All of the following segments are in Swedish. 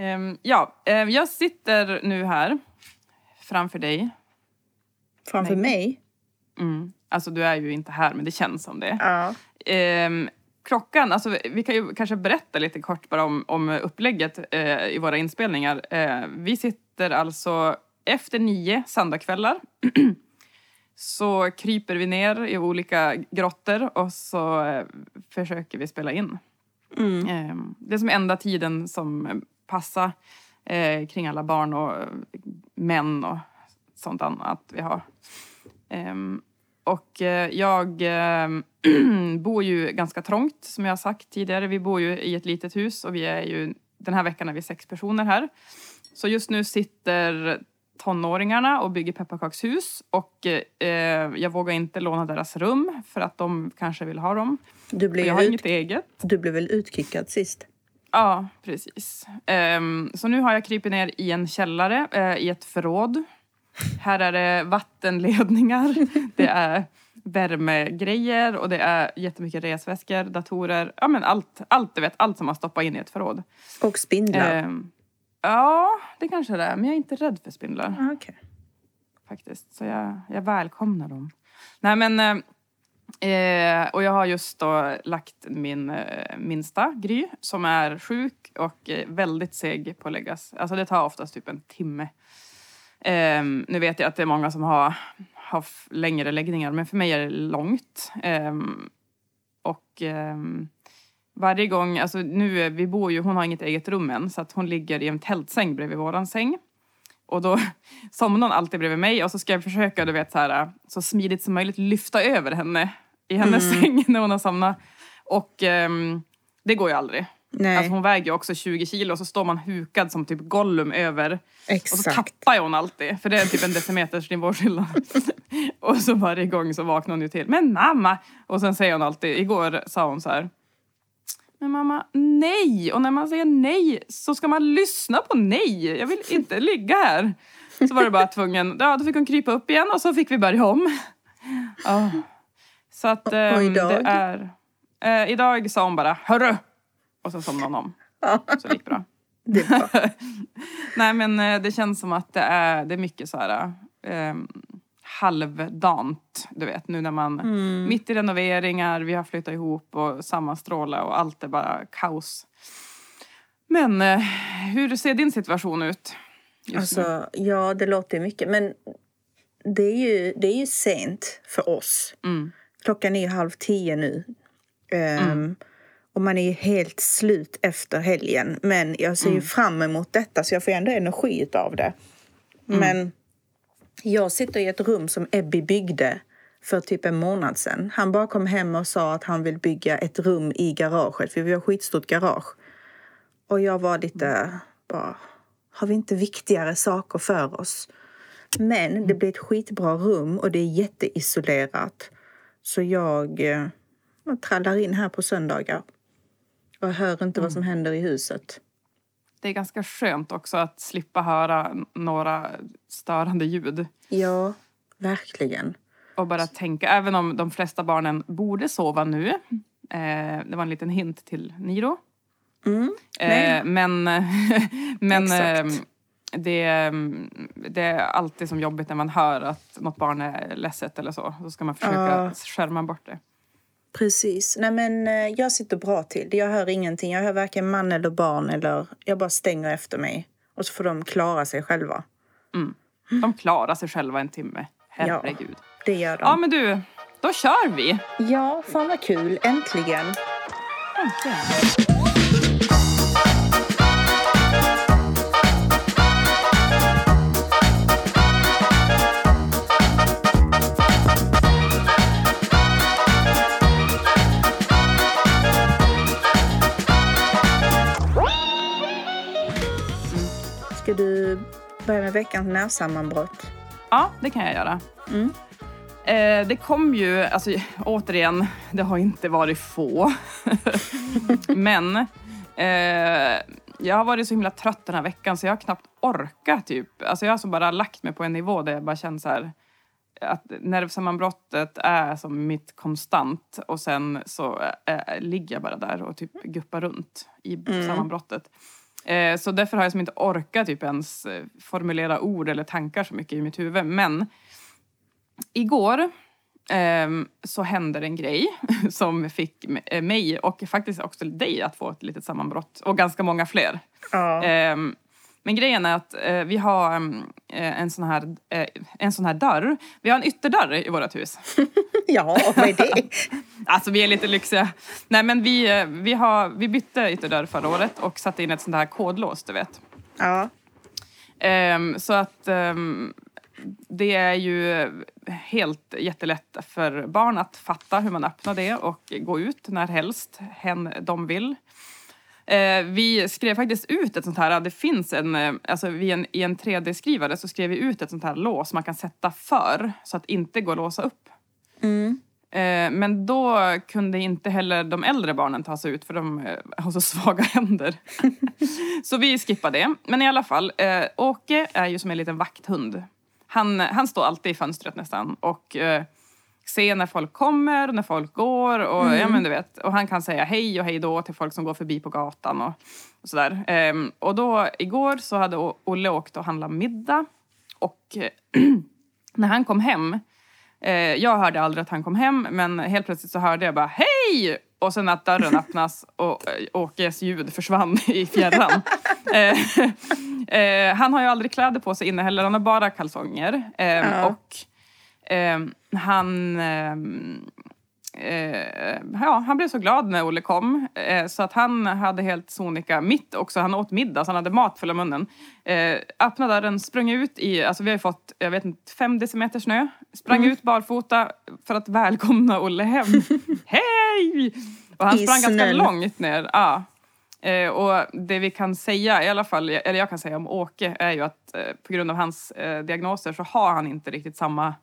Ehm, ja, eh, jag sitter nu här framför dig. Framför Nej. mig? Mm. Alltså du är ju inte här men det känns som det. Ja. Ehm, klockan, alltså vi kan ju kanske berätta lite kort bara om, om upplägget eh, i våra inspelningar. Eh, vi sitter alltså efter nio söndagskvällar så kryper vi ner i olika grottor och så eh, försöker vi spela in. Mm. Det är som enda tiden som passar eh, kring alla barn och eh, män och sånt annat vi har. Ehm, och eh, jag eh, bor ju ganska trångt som jag har sagt tidigare. Vi bor ju i ett litet hus och vi är ju den här veckan är vi sex personer här. Så just nu sitter tonåringarna och bygger pepparkakshus och eh, jag vågar inte låna deras rum för att de kanske vill ha dem. Du, Och blev jag har ut, inget eget. du blev väl utkickad sist? Ja, precis. Ehm, så nu har jag krypit ner i en källare, eh, i ett förråd. Här är det vattenledningar, det är värmegrejer och det är jättemycket resväskor, datorer. Ja, men allt, allt du vet, allt som man stoppar in i ett förråd. Och spindlar? Ehm, ja, det kanske det är, men jag är inte rädd för spindlar Ah, okej. faktiskt. Så jag, jag välkomnar dem. Nej men, eh, eh, och jag har just då lagt min eh, minsta Gry som är sjuk och eh, väldigt seg på att läggas. Alltså det tar oftast typ en timme. Eh, nu vet jag att det är många som har, har längre läggningar men för mig är det långt. Eh, och ehm, varje gång, alltså nu, eh, vi bor ju, hon har inget eget rum än så att hon ligger i en tältsäng bredvid våran säng. Och då somnar hon alltid bredvid mig och så ska jag försöka, du vet så här, så smidigt som möjligt lyfta över henne i hennes säng när hon har somnat. Och ehm, det går ju aldrig. Nej, Alltså hon väger ju också 20 kilo och så står man hukad som typ Gollum över. Och så exakt. tappar ju hon alltid, för det är typ en decimeters nivåskillnad. och så varje gång så vaknar hon ju till. Men mamma! Och sen säger hon alltid, igår sa hon så här. Men mamma, nej! Och när man säger nej så ska man lyssna på nej. Jag vill inte ligga här. Så var det bara tvungen, ja då fick hon krypa upp igen och så fick vi börja om. Ja. Så att Och ehm, idag? det är... Eh, idag sa hon bara hörru! Och så somnade hon om. Så det gick bra. det är bra. Nej men eh, det känns som att det är, det är mycket så här eh, halvdant. Du vet nu när man Mm. mitt i renoveringar, vi har flyttat ihop och sammanstråla och allt är bara kaos. Men eh, hur ser din situation ut? Nu? Alltså, ja, det låter mycket. Men det är ju, det är ju sent för oss. Mm. Klockan är ju halv tio nu. Ehm, Och man är ju helt slut efter helgen. Men jag ser ju fram emot detta så jag får ändå energi av det. Men jag sitter i ett rum som Ebby byggde för typ en månad sedan. Han bara kom hem och sa att han vill bygga ett rum i garaget för vi har skitstort garage. Och jag var lite bara, har vi inte viktigare saker för oss? Men det blir ett skitbra rum och det är jätteisolerat. Så jag, eh, jag trallar in här på söndagar. Och hör inte vad som händer i huset. Det är ganska skönt också att slippa höra några störande ljud. Ja, verkligen. Och bara tänka, även om de flesta barnen borde sova nu. Eh, det var en liten hint till Niro. Mm. Eh, men men eh, Exakt. det, det är alltid som jobbigt när man hör att något barn är ledset eller så. Då ska man försöka Ja. skärma bort det. Precis. Nej, men eh, jag sitter bra till. Jag hör ingenting. Jag hör varken man eller barn. Eller jag bara stänger efter mig. Och så får de klara sig själva. De klarar sig själva en timme. Herregud. Det gör Ja, de. men du, då kör vi! Ja, fan vad kul. Äntligen. Äntligen. Börja med veckans nervsammanbrott? Ja, det kan jag göra. Mm. Eh, det kom ju, alltså återigen, det har inte varit få. Men eh, jag har varit så himla trött den här veckan så jag har knappt orkat typ. Alltså jag har så bara lagt mig på en nivå där jag bara känner så här att nervsammanbrottet är som mitt konstant och sen så eh, ligger jag bara där och typ guppar runt i Mm. sammanbrottet. Eh, så därför har jag som inte orkat typ ens eh, formulera ord eller tankar så mycket i mitt huvud. Men igår ehm, så hände en grej som fick eh, mig och faktiskt också dig att få ett litet sammanbrott. Och ganska många fler. Ja. Men grejen är att eh, vi har mm, eh, en, sån här, eh, en sån här dörr. Vi har en ytterdörr i vårt hus. ja, vad är det? Alltså vi är lite lyxiga. Nej men vi, eh, vi, har, vi bytte ytterdörr förra året och satte in ett sånt här kodlås, du vet. Ja. Ehm, så att ehm, det är ju helt jättelätt för barn att fatta hur man öppnar det och gå ut när helst hen de vill. Eh, vi skrev faktiskt ut ett sånt här, det finns en, eh, alltså vi en, i en 3D-skrivare så skrev vi ut ett sånt här lås man kan sätta för så att det inte går att låsa upp. Mm. Eh, men då kunde inte heller de äldre barnen ta sig ut för de eh, har så svaga händer. så vi skippade det. Men i alla fall, eh, Åke är ju som en liten vakthund. Han, han står alltid i fönstret nästan och ser när folk kommer och när folk går. Och, ja, men du vet, och han kan säga hej och hej då till folk som går förbi på gatan och, och sådär. Ehm, och då igår så hade Olle åkt och handlat middag. Och när han kom hem Eh, jag hörde aldrig att han kom hem, men helt plötsligt så hörde jag bara hej! Och sen att dörren öppnas och eh, Åkes ljud försvann i fjärran. eh, eh, han har ju aldrig kläder på sig inne heller, han har bara kalsonger. Eh, Ja. Och han... ehm, Eh, ja, han blev så glad när Olle kom. Eh, så att han hade helt sonika mitt också. Han åt middag, så han hade mat full i munnen. Eh, öppnade dörren, sprang ut i, alltså vi har ju fått, jag vet inte, fem decimeter snö. Sprang ut barfota för att välkomna Olle hem. Hej! Och han I sprang ganska långt ner. Ja. Eh, och det vi kan säga, i alla fall, eller jag kan säga om Åke, är ju att eh, på grund av hans eh, diagnoser så har han inte riktigt samma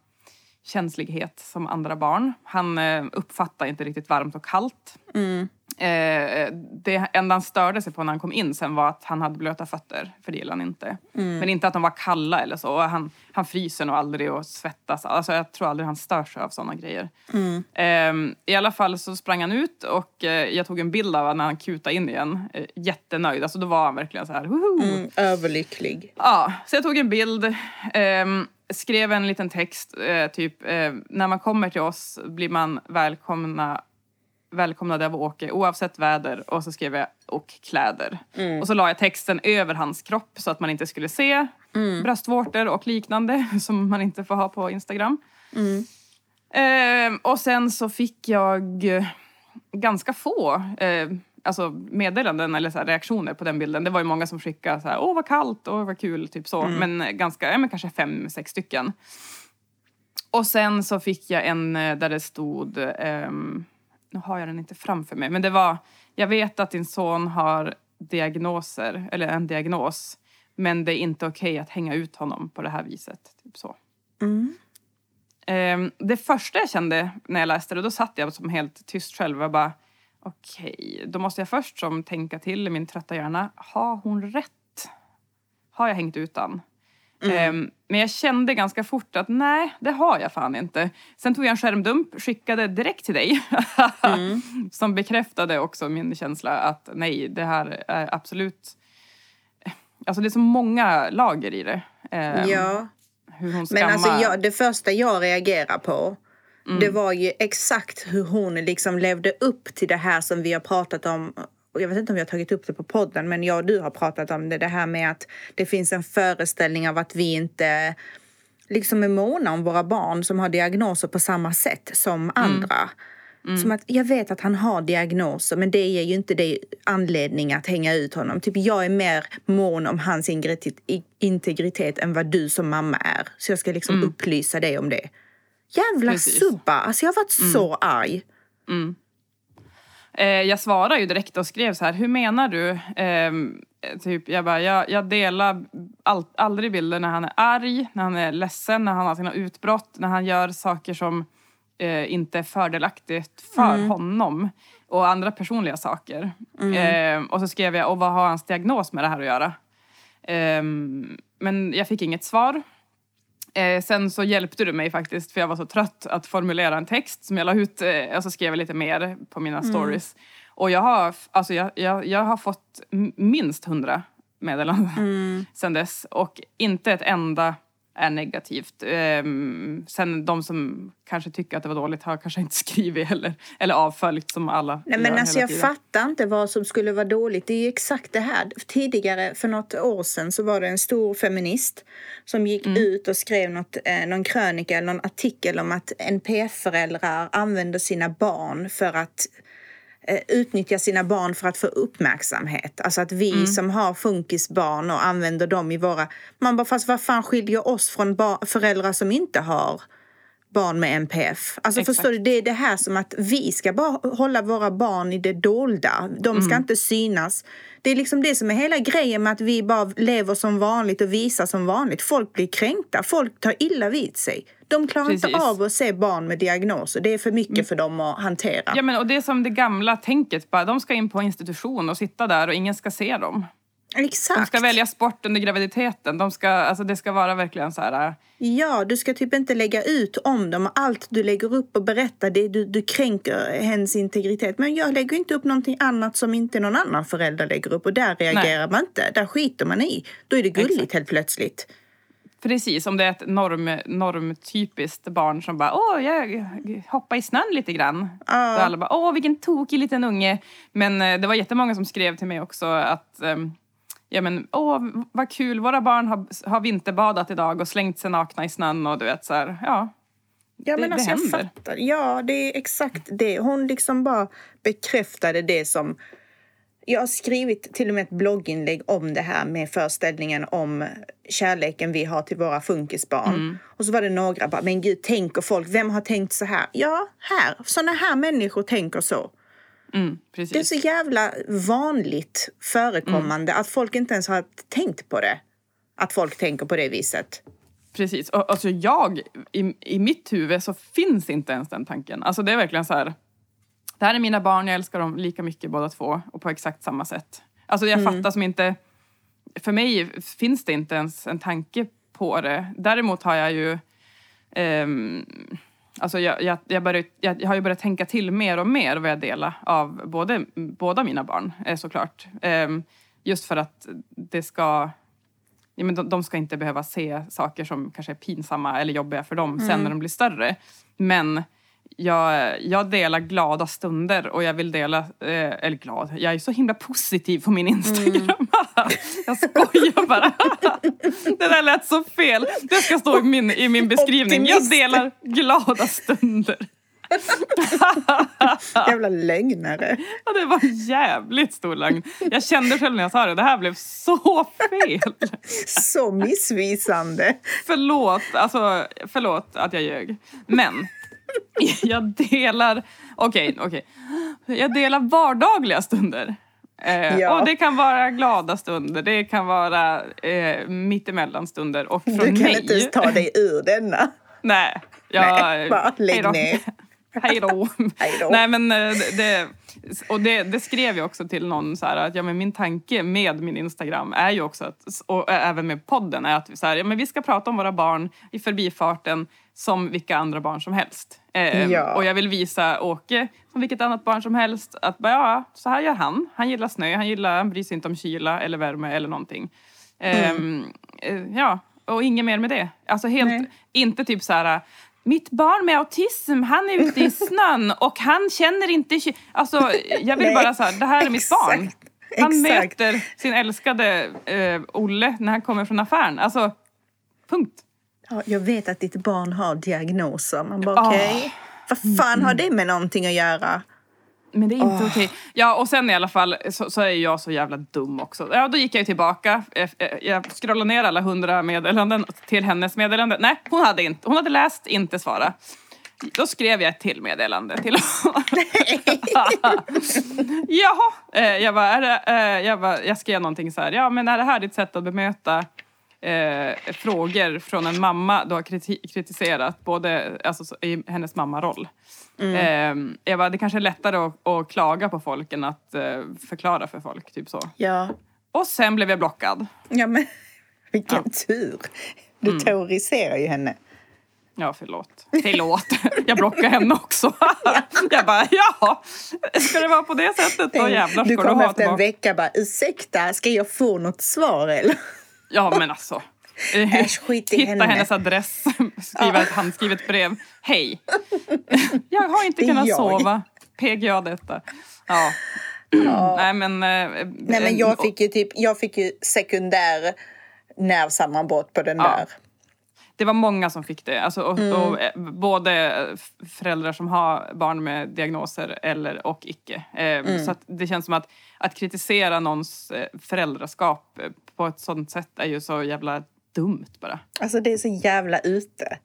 känslighet som andra barn. Han eh, uppfattar inte riktigt varmt och kallt. Mm. Eh, det enda han störde sig på när han kom in sen var att han hade blöta fötter, för det gillade han inte. Men inte att de var kalla eller så. Och Han, han fryser nog aldrig och svettas. Alltså, jag tror aldrig han stör sig av sådana grejer. Eh, I alla fall så sprang han ut och eh, jag tog en bild av honom när han kutade in igen. Eh, jättenöjd. Alltså, då var han verkligen så här... Mm, överlycklig. Ja, så jag tog en bild, ehm, skrev en liten text, eh, typ eh, när man kommer till oss blir man välkomna välkomnade av Åke oavsett väder och så skrev jag och kläder. Och så la jag texten över hans kropp så att man inte skulle se bröstvårtor och liknande som man inte får ha på Instagram. Ehm, och sen så fick jag eh, ganska få eh, alltså meddelanden eller så reaktioner på den bilden. Det var ju många som skickade så här, åh vad kallt, åh vad kul, typ så. Men eh, ganska, ja men kanske fem, sex stycken. Och sen så fick jag en eh, där det stod, ehm, nu har jag den inte framför mig, men det var, jag vet att din son har diagnoser, eller en diagnos, men det är inte okej att hänga ut honom på det här viset. Typ så. Mm. Ehm, det första jag kände när jag läste det, då satt jag som helt tyst själv och bara okej, då måste jag först som tänka till i min trötta hjärna, har hon rätt? Har jag hängt utan? Ehm, men jag kände ganska fort att nej, det har jag fan inte. Sen tog jag en skärmdump, skickade direkt till dig. som bekräftade också min känsla att nej, det här är absolut... Alltså det är så många lager i det. Ehm, Ja. Hur hon Men skammar. alltså jag, det första jag reagerar på Mm. det var ju exakt hur hon liksom levde upp till det här som vi har pratat om. Jag vet inte om vi har tagit upp det på podden, men jag och du har pratat om det. Det här med att det finns en föreställning av att vi inte liksom är måna om våra barn som har diagnoser på samma sätt som andra. Som att jag vet att han har diagnoser men det ger ju inte det anledning att hänga ut honom. Typ jag är mer mån om hans integritet, än vad du som mamma är. Så jag ska liksom upplysa dig om det. Jävla Precis. subba! Alltså jag har varit så arg. Eh, jag svarade ju direkt och skrev så här, hur menar du? Ehm, typ, jag bara, jag, jag delar all, aldrig bilder när han är arg, när han är ledsen, när han har sina utbrott, när han gör saker som eh, inte är fördelaktigt för honom och andra personliga saker. Ehm, och så skrev jag, och vad har hans diagnos med det här att göra? Ehm, men jag fick inget svar. Eh, sen så hjälpte du mig faktiskt för jag var så trött att formulera en text som jag la ut eh, och så skrev jag lite mer på mina stories. Och jag har, alltså jag, jag, jag har fått minst hundra meddelanden Mm. sen dess. Och inte ett enda är negativt. Ehm, sen de som kanske tycker att det var dåligt har kanske inte skrivit eller, eller avföljt som alla Nej, men alltså jag tiden. fattar inte vad som skulle vara dåligt. Det är ju exakt det här. Tidigare, för något år sedan, så var det en stor feminist som gick Mm. ut och skrev något, eh, någon krönika eller någon artikel om att NPF-föräldrar använder sina barn för att utnyttja sina barn för att få uppmärksamhet. Alltså att vi Mm. som har funkisbarn och använder dem i våra... Man bara, fast vad fan skiljer oss från föräldrar som inte har barn med NPF. Alltså Exakt. förstår du, det är det här som att vi ska bara hålla våra barn i det dolda. De ska Mm. inte synas. Det är liksom det som är hela grejen med att vi bara lever som vanligt och visar som vanligt. Folk blir kränkta, folk tar illa vid sig. De klarar inte Precis. av att se barn med diagnoser. Det är för mycket för dem att hantera. Ja, men, och det är som det gamla tänket. Bara, de ska in på institution och sitta där och ingen ska se dem. Exakt. De ska väljas bort under graviditeten. De ska, alltså, det ska vara verkligen så här... äh, Ja, du ska typ inte lägga ut om dem. Allt du lägger upp och berättar, det, du, du kränker hens integritet. Men jag lägger inte upp någonting annat som inte någon annan förälder lägger upp. Och där reagerar man inte. Där skiter man i. Då är det gulligt Exakt. helt plötsligt. Precis, om det är ett norm, normtypiskt barn som bara åh, jag hoppar i snön lite grann. Ja. Då alla bara åh, vilken tokig liten unge. Men eh, det var jättemånga som skrev till mig också att ehm, ja men åh, vad kul, våra barn har, har vinterbadat idag och slängt sig nakna i snön och du vet så här, ja. Ja, Det- men det alltså jag händer. fattar. Ja, det är exakt det. Hon liksom bara bekräftade det som... Jag har skrivit till och med ett blogginlägg om det här med föreställningen om kärleken vi har till våra funkisbarn. Mm. Och så var det några bara, men gud, tänker folk, vem har tänkt så här? Ja, här. Såna här människor tänker så. Mm, Det är så jävla vanligt förekommande att folk inte ens har tänkt på det. Att folk tänker på det viset. Precis. Och, alltså jag, i, i mitt huvud så finns inte ens den tanken. Alltså det är verkligen så här. Det här är mina barn, jag älskar dem lika mycket båda två och på exakt samma sätt. Alltså jag fattar som inte... För mig finns det inte ens en tanke på det. Däremot har jag ju... ehm, alltså jag, jag, jag, börjar, jag, har ju börjat tänka till mer och mer vad jag delar av både, båda mina barn, eh, såklart. Ehm, just för att det ska... Ja, men de, de ska inte behöva se saker som kanske är pinsamma eller jobbiga för dem sen när de blir större. Men jag, jag delar glada stunder och jag vill dela, eh, eller glad, jag är så himla positiv på min Instagram. Jag skojar bara. det där lät så fel. Det ska stå i min, i min beskrivning. Jag delar glada stunder. Jävla lögnare. Ja, det var jävligt stor lögn. Jag kände själv när jag sa det, det här blev så fel. Så missvisande. Förlåt, alltså, förlåt att jag ljög. Men jag delar... Okej, okej. Jag delar vardagliga stunder. Eh, Ja. Och det kan vara glada stunder, det kan vara eh, mittemellan stunder. Och från Du kan mig... inte ens ta dig ur denna. Nej. Jag, Nej, bara lägg ner. Hej då. Hej då. Nej men eh, det, och det, det skrev jag också till någon så här att ja, men min tanke med min Instagram är ju också att, och även med podden är att vi, så här, ja, men vi ska prata om våra barn i förbifarten som vilka andra barn som helst. Eh, Ja. Och jag vill visa Åke som vilket annat barn som helst att ja, så här gör han. Han gillar snö, han, gillar, han bryr sig inte om kyla eller värme eller någonting. Ehm, eh, ja, och inget mer med det. Alltså helt, Nej. inte typ så här mitt barn med autism, han är ute i snön och han känner inte... ky-" Alltså, jag vill Nej, bara så här, det här är mitt barn. Han exakt. möter sin älskade eh, Olle när han kommer från affären. Alltså, punkt. Ja, jag vet att ditt barn har diagnoser. Man bara okej. Vad fan har det med någonting att göra? Men det är inte okej. Ja, och sen i alla fall så, så är jag så jävla dum också. Ja, då gick jag tillbaka. Eh, eh, Jag scrollade ner alla hundra meddelanden till hennes meddelande. Nej, hon hade, inte, hon hade läst, inte svarat. Då skrev jag ett till meddelande till honom. Jaha, eh, jag, bara, är det, jag, bara, jag skrev någonting så här. Ja, men är det här ditt sätt att bemöta eh, frågor från en mamma du har kriti- kritiserat, både alltså, så- i hennes mammaroll? Eh, jag bara, det kanske är lättare att, att klaga på folk än att eh, förklara för folk. Typ så. Ja, Och sen blev jag blockad. ja men vilken tur. Du terroriserar ju henne. Ja, förlåt. Förlåt. Jag blockade henne också. Jag bara, ja, ska det vara på det sättet då jävlar du ska kom du ha efter en vecka bara, ursäkta, ska jag få något svar eller? Ja, men alltså. Äsch, skit i Hitta henne. hennes adress, skriva ett handskrivet brev. Hej! Jag har inte kunnat jag. sova. PGA detta. Ja. Nej men... eh, Nej men jag fick ju typ, jag fick ju sekundär nervsammanbrott på den Ja. där. Det var många som fick det. Alltså, och, Mm. och, eh, både f- föräldrar som har barn med diagnoser eller, och icke. Eh, Mm. Så det känns som att, att kritisera någons eh, föräldraskap eh, på ett sånt sätt är ju så jävla dumt bara. Alltså det är så jävla ute.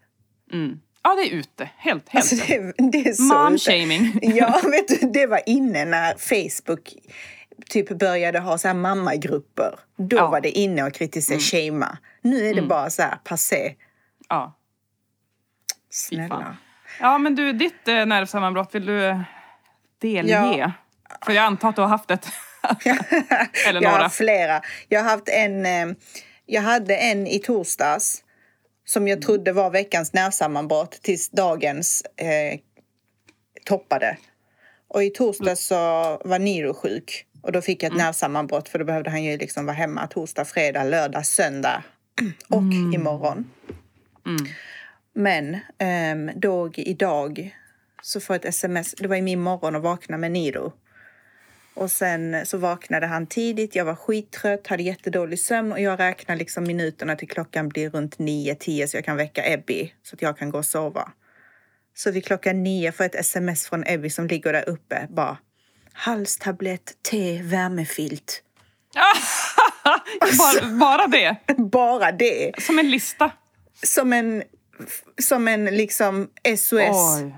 Mm. Ja, det är ute. Helt, helt. Alltså det, det är så. Mom-shaming. Ja, vet du, det var inne när Facebook typ började ha så här mammagrupper. Då Ja. Mm. var det inne att kritisera shamea. Nu är det bara så här passé. Ja. Snälla. ja, men du, ditt eh, nervsammanbrott, vill du eh, delge? Ja. För jag antar att du har haft ett. eller Jag några. har flera. Jag har haft en... eh, Jag hade en i torsdags som jag trodde var veckans nervsammanbrott tills dagens eh, toppade. Och i torsdags så var Niro sjuk och då fick jag ett nervsammanbrott för då behövde han ju liksom vara hemma torsdag, fredag, lördag, söndag och imorgon. Men ehm, då idag så får jag ett sms. Det var i min morgon att vakna med Niro. Och sen så vaknade han tidigt. Jag var skittrött, hade jättedålig sömn och jag räknar liksom minuterna till klockan blir runt 9-10 så jag kan väcka Ebby så att jag kan gå och sova. Så vid klockan nio får jag ett sms från Ebby som ligger där uppe. Bara halstablett, te, värmefilt. bara, bara det. Bara det. Som en lista. Som en, som en liksom SOS. Oj.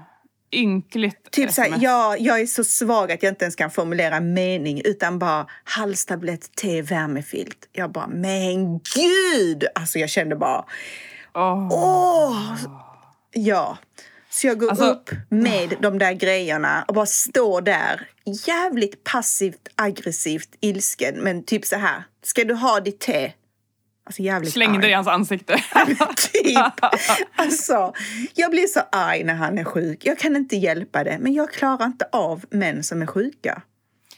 Ynkligt Typ såhär, sms. ja, jag är så svag att jag inte ens kan formulera en mening utan bara halstablett, te, värmefilt. Jag bara, men gud! Alltså jag kände bara, Åh. åh! Ja. Så jag går Alltså- upp med de där grejerna och bara står där jävligt passivt, aggressivt, ilsken. Men typ så här, ska du ha ditt te? Alltså jävligt Slängde arg. i hans ansikte. typ. Alltså, jag blir så arg när han är sjuk. Jag kan inte hjälpa det, men jag klarar inte av män som är sjuka.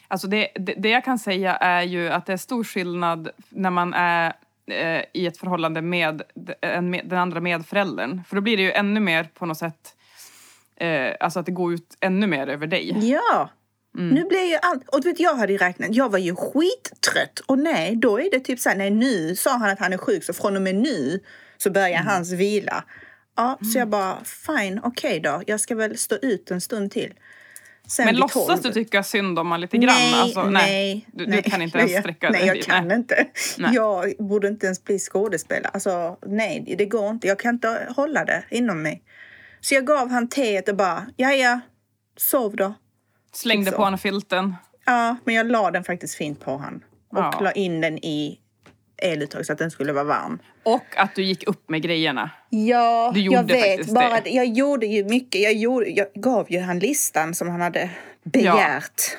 Alltså det, det, det jag kan säga är ju att det är stor skillnad när man är eh, i ett förhållande med, en, med den andra medföräldern. För då blir det ju ännu mer på något sätt, eh, alltså att det går ut ännu mer över dig. Ja. Nu blir ju allt... Och du vet, jag hade ju räknat, jag var ju skittrött. Och nej, då är det typ så här, nej nu sa han att han är sjuk så från och med nu så börjar hans vila. Ja, så jag bara, fine, okej då, jag ska väl stå ut en stund till. Sen Men låtsas 12 du tycka synd om honom lite grann? Nej, alltså, nej, Du, nej. du kan inte nej, ens jag- sträcka Nej, dig jag dit. kan inte. Nej. Jag borde inte ens bli skådespelare. Alltså, nej, det går inte. Jag kan inte hålla det inom mig. Så jag gav han teet och bara, ja, ja, sov då. Slängde så. på honom filten. Ja, men jag la den faktiskt fint på han. Och Ja. la in den i eluttag så att den skulle vara varm. Och att du gick upp med grejerna. Ja, Du gjorde jag vet. Bara, det. Jag gjorde ju mycket. Jag, gjorde, jag gav ju han listan som han hade begärt.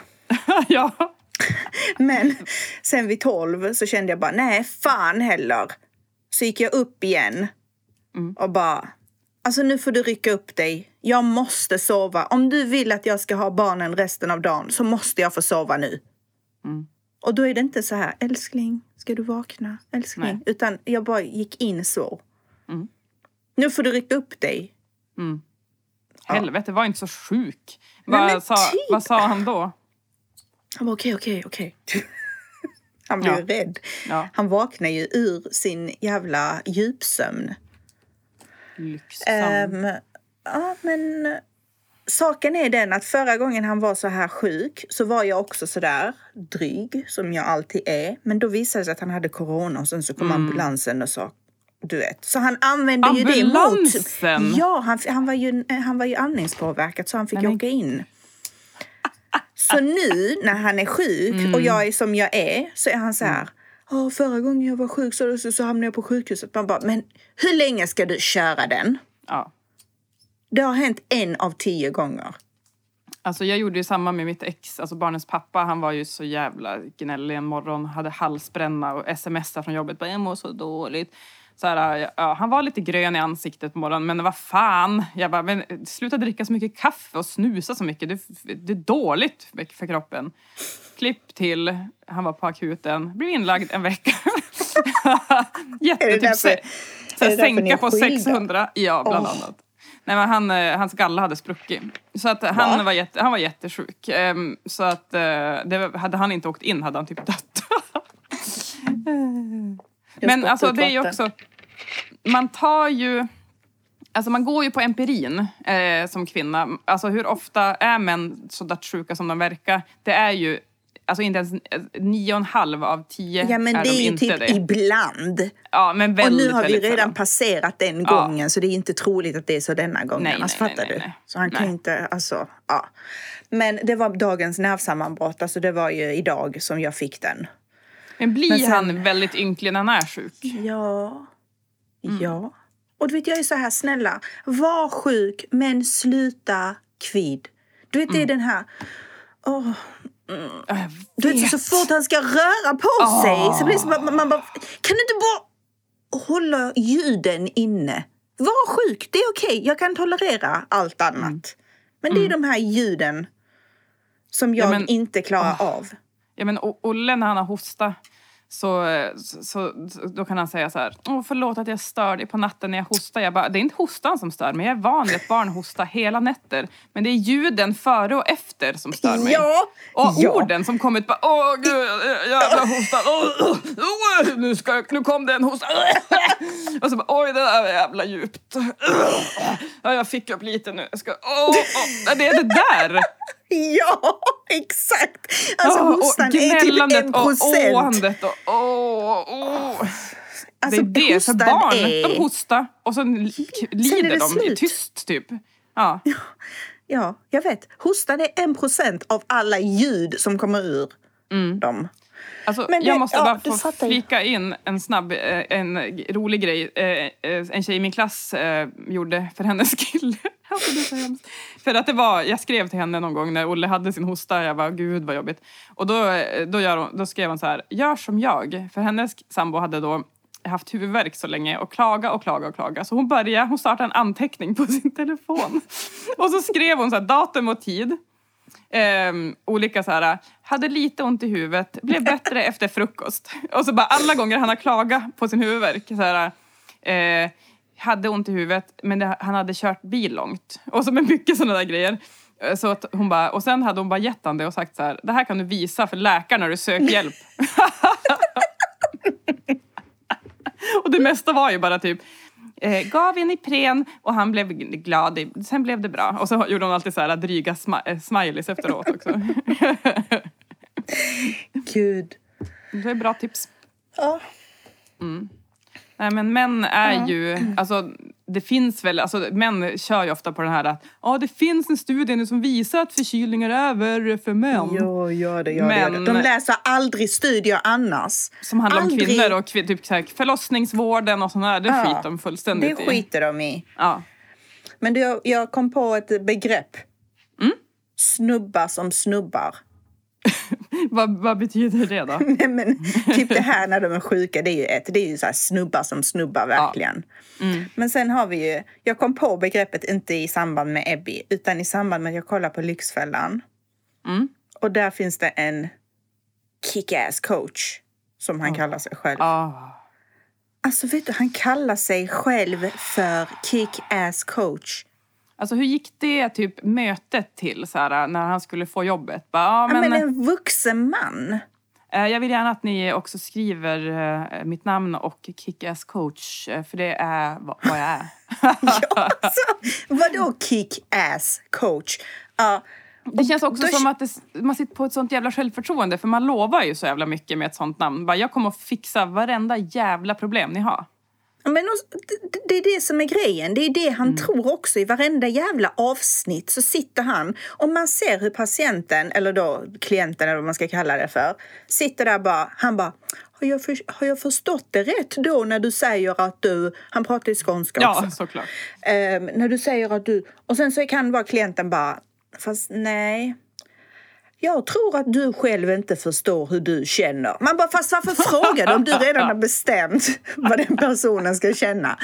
ja. Men sen vid tolv så kände jag bara, nej fan heller. Så gick jag upp igen Mm. och bara, alltså nu får du rycka upp dig. Jag måste sova. Om du vill att jag ska ha barnen resten av dagen så måste jag få sova nu. Mm. Och då är det inte så här, älskling, ska du vakna? Älskling. Nej. Utan jag bara gick in så. Mm. Nu får du rycka upp dig. Mm. Helvete, var inte så sjuk. Nej, Vad sa, typ. vad sa han då? Han bara okej, okej, okej. Han blev Ja. rädd. Ja, Han vaknar ju ur sin jävla djupsömn. lyxsam. Ehm, ja, men eh, saken är den att förra gången han var så här sjuk så var jag också så där dryg som jag alltid är. Men då visade det sig att han hade corona och sen så kom ambulansen och sa du vet. Så han använde ju det mot... Ambulansen? Ja, han, han, var ju, han var ju andningspåverkad så han fick men- åka in. Så nu när han är sjuk och jag är som jag är så är han så här. "Ja, förra gången jag var sjuk så, så, så hamnade jag på sjukhuset. Man bara, men hur länge ska du köra den? Ja. Det har hänt en av tio gånger. Alltså jag gjorde ju samma med mitt ex, alltså barnens pappa. Han var ju så jävla gnällig en morgon. Hade halsbränna och smsade från jobbet. Bara, jag mår så dåligt. Så här, ja, han var lite grön i ansiktet på morgonen, men vad fan. Jag bara, men sluta dricka så mycket kaffe och snusa så mycket. Det, det är dåligt för kroppen. Klipp till, han var på akuten, blev inlagd en vecka. Jätte, Är det därför- se, så är det sänka på skilda? 600. Ja, bland Åh. annat. Nej, men han, eh, hans galla hade spruckit. Så att han, Va? var jätte, han var jättesjuk. Ehm, Så att eh, det, hade han inte åkt in hade han typ dött. Men alltså det är ju också... Man tar ju... Alltså man går ju på empirin eh, som kvinna. Alltså hur ofta är män så sjuka som de verkar? Det är ju alltså inte ens eh, nio och en halv av tio Ja men är det de är ju typ det. ibland. Ja, men Och väldigt, nu har vi redan sällan. passerat den Ja. gången så det är inte troligt att det är så denna gången. Nej, alltså, nej, fattar nej, du? nej. Så han kan Nej. inte, alltså, ja. Men det var dagens nervsammanbrott, alltså det var ju idag som jag fick den. Men blir Men sen- han väldigt ynklig när han är sjuk? Ja. Mm. Ja. Och du vet, jag är så här, snälla, var sjuk men sluta kvid. Du vet, det är Mm. den här... Åh, Du vet, så fort han ska röra på sig så blir det som att man, man bara... Kan du inte bara hålla ljuden inne? Var sjuk, det är okej. Jag kan tolerera allt annat. Mm. Men det är de här ljuden som jag men- inte klarar av. Ja, men Olle när han har hosta så, så, då kan han säga så här. Åh, förlåt att jag stör dig på natten när jag hostar. Jag bara, det är inte hostan som stör mig. Jag är van vid att barn hostar hela nätter. Men det är ljuden före och efter som stör mig. Ja! Och ja. orden som kommer ut bara åh gud, jävla hosta. Åh, åh, nu, ska, jag- nu kom det en hosta. Och så bara oj det där var jävla djupt. Ja, jag fick upp lite nu. Jag ska, åh, åh, det är det där. Ja, exakt! Alltså Åh, hostan och är typ en och procent. åandet och åh, åh. Alltså, det är det, för barn, är- de hostar och sen li- lider det de slut. tyst typ. Ja. Ja, jag vet. Hostan är en procent av alla ljud som kommer ur dem. Alltså, det- jag måste bara få flika in en snabb, eh, en rolig grej. Eh, eh, En tjej i min klass gjorde för hennes kille. Alltså, det är så hemskt. För att det var, jag skrev till henne någon gång när Olle hade sin hosta. Jag bara, gud vad jobbigt. Och då, då, gör hon, då skrev hon så här, gör som jag. För hennes sambo hade då haft huvudvärk så länge och klaga och klaga och klaga. Så hon började, hon startade en anteckning på sin telefon. Och så skrev hon så här, datum och tid. Ehm, olika så här, hade lite ont i huvudet, blev bättre efter frukost. Och så bara alla gånger han har klagat på sin huvudvärk. Så här, eh, hade ont i huvudet, men det, han hade kört bil långt. Och så med mycket sådana där grejer. Eh, Så att hon bara, och sen hade hon bara gett han det och sagt så här, det här kan du visa för läkaren när du söker hjälp. och det mesta var ju bara typ, eh, gav en Ipren och han blev glad. i- Sen blev det bra. Och så gjorde hon alltid så här dryga smi- eh, smileys efteråt också. Gud. det är bra tips. Ja. Nej men män är ju, alltså det finns väl, alltså män kör ju ofta på den här att ja det finns en studie nu som visar att förkylningar är värre för män. Ja, gör det, gör det, gör det. Men- De läser aldrig studier annars. Som handlar om Aldrig. kvinnor och kvin- typ så här, förlossningsvården och sånt där. Det Ja. skiter de fullständigt Det i. skiter de i. Ja. Men du, jag- jag kom på ett begrepp. Mm. Snubbar som snubbar. Vad, vad betyder det då? Nej, men, typ det här när de är sjuka, det är ju ett. Det är ju så snubbar som snubbar verkligen. Mm. Men sen har vi ju, jag kom på begreppet inte i samband med Ebby, utan i samband med att jag kollade på Lyxfällan. Mm. Och där finns det en kick-ass coach, som han kallar sig själv. Ah. Alltså vet du, han kallar sig själv för kick-ass coach. Alltså hur gick det typ mötet till så här, när han skulle få jobbet? Bara, ja, Ja, men, men en vuxen man. eh, jag vill gärna att ni också skriver eh, mitt namn och kick-ass coach, eh, för det är vad, jag är. Alltså, vadå kick-ass coach? Ja, Det känns också som att det, man sitter på ett sånt jävla självförtroende för man lovar ju så jävla mycket med ett sånt namn. Bara, jag kommer att fixa varenda jävla problem ni har. Men det- är det som är grejen. Det är det han tror också. I varenda jävla avsnitt så sitter han och man ser hur patienten, eller då klienten eller vad man ska kalla det för, sitter där bara. Han bara, har jag, för, har jag förstått det rätt då när du säger att du, han pratar ju skånska Ja, också. såklart. Ehm, när du säger att du, och sen så kan vara klienten bara, Fast nej. Jag tror att du själv inte förstår hur du känner. Man bara, fast varför frågar du om du redan har bestämt vad den personen ska känna?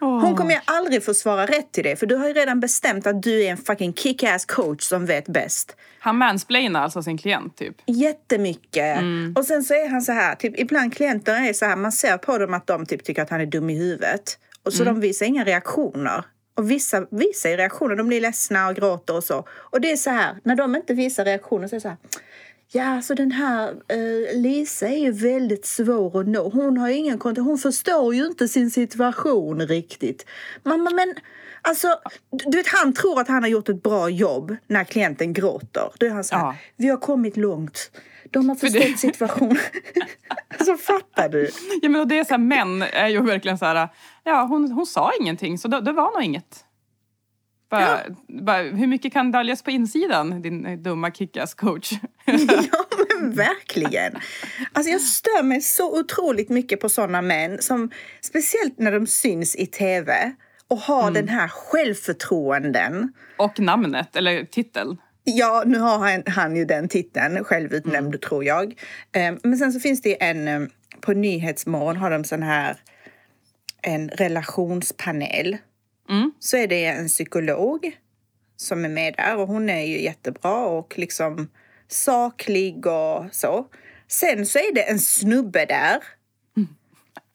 Hon kommer aldrig få svara rätt till det, för du har ju redan bestämt att du är en fucking kick-ass coach som vet bäst. Han mansplainar alltså sin klient typ? Jättemycket. Och sen så är han så här, typ, ibland klienter är så här, man ser på dem att de typ tycker att han är dum i huvudet. Och så de visar inga reaktioner. Och vissa visar ju reaktioner, de blir ledsna och gråter och så. Och det är så här, när de inte visar reaktioner så är det så här. Ja, så den här eh, Lisa är ju väldigt svår att nå. Hon har ingen kontakt. Hon förstår ju inte sin situation riktigt. Mamma, men alltså, du vet, han tror att han har gjort ett bra jobb när klienten gråter. Då är han så här, Ja. vi har kommit långt. De har det- förstått situationen. alltså, fattar du? Ja, men och det är så här, män är ju verkligen så här, ja hon, hon sa ingenting så det, det var nog inget. Bara, bara, hur mycket kan döljas på insidan, din eh, dumma kickass coach? ja, men verkligen. Alltså jag stör mig så otroligt mycket på såna män som speciellt när de syns i tv och har den här självförtroenden. Och namnet, eller titeln. Ja, nu har han, han ju den titeln, självutnämnd tror jag. Eh, Men sen så finns det en, eh, på Nyhetsmorgon har de sån här en relationspanel. Mm. Så är det en psykolog som är med där och hon är ju jättebra och liksom saklig och så. Sen så är det en snubbe där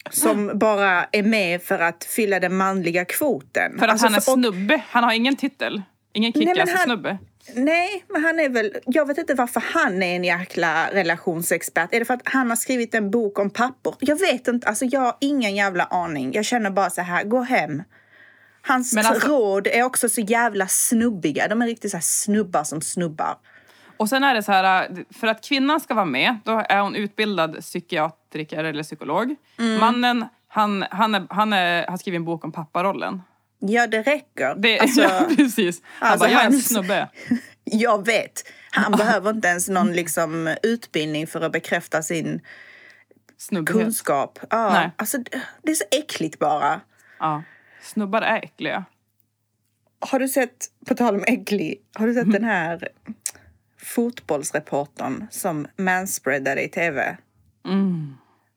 som bara är med för att fylla den manliga kvoten. För att Alltså, han är för- och- snubbe. Han har ingen titel. Ingen men kickass han- snubbe. Nej, men han är väl... Jag vet inte varför han är en jäkla relationsexpert. Är det för att han har skrivit en bok om pappor? Jag vet inte. Alltså, jag har ingen jävla aning. Jag känner bara så här, gå hem. Hans alltså- råd är också så jävla snubbiga. De är riktigt så snubbar som snubbar. Och sen är det så här, för att kvinnan ska vara med, då är hon utbildad psykiatriker eller psykolog. Mm. Mannen, han, han, är, han är, har skrivit en bok om papparollen. Ja, det räcker. Det, Alltså, ja, precis. Han alltså, bara, jag är en snubbe. jag vet. Han behöver inte ens någon liksom, utbildning för att bekräfta sin Snubbighet. kunskap. Ja, Nej. alltså, det är så äckligt bara. Ja. Snubbar är äckliga. Har du sett, på tal om äcklig, har du sett den här fotbollsreportern som manspreadade i tv?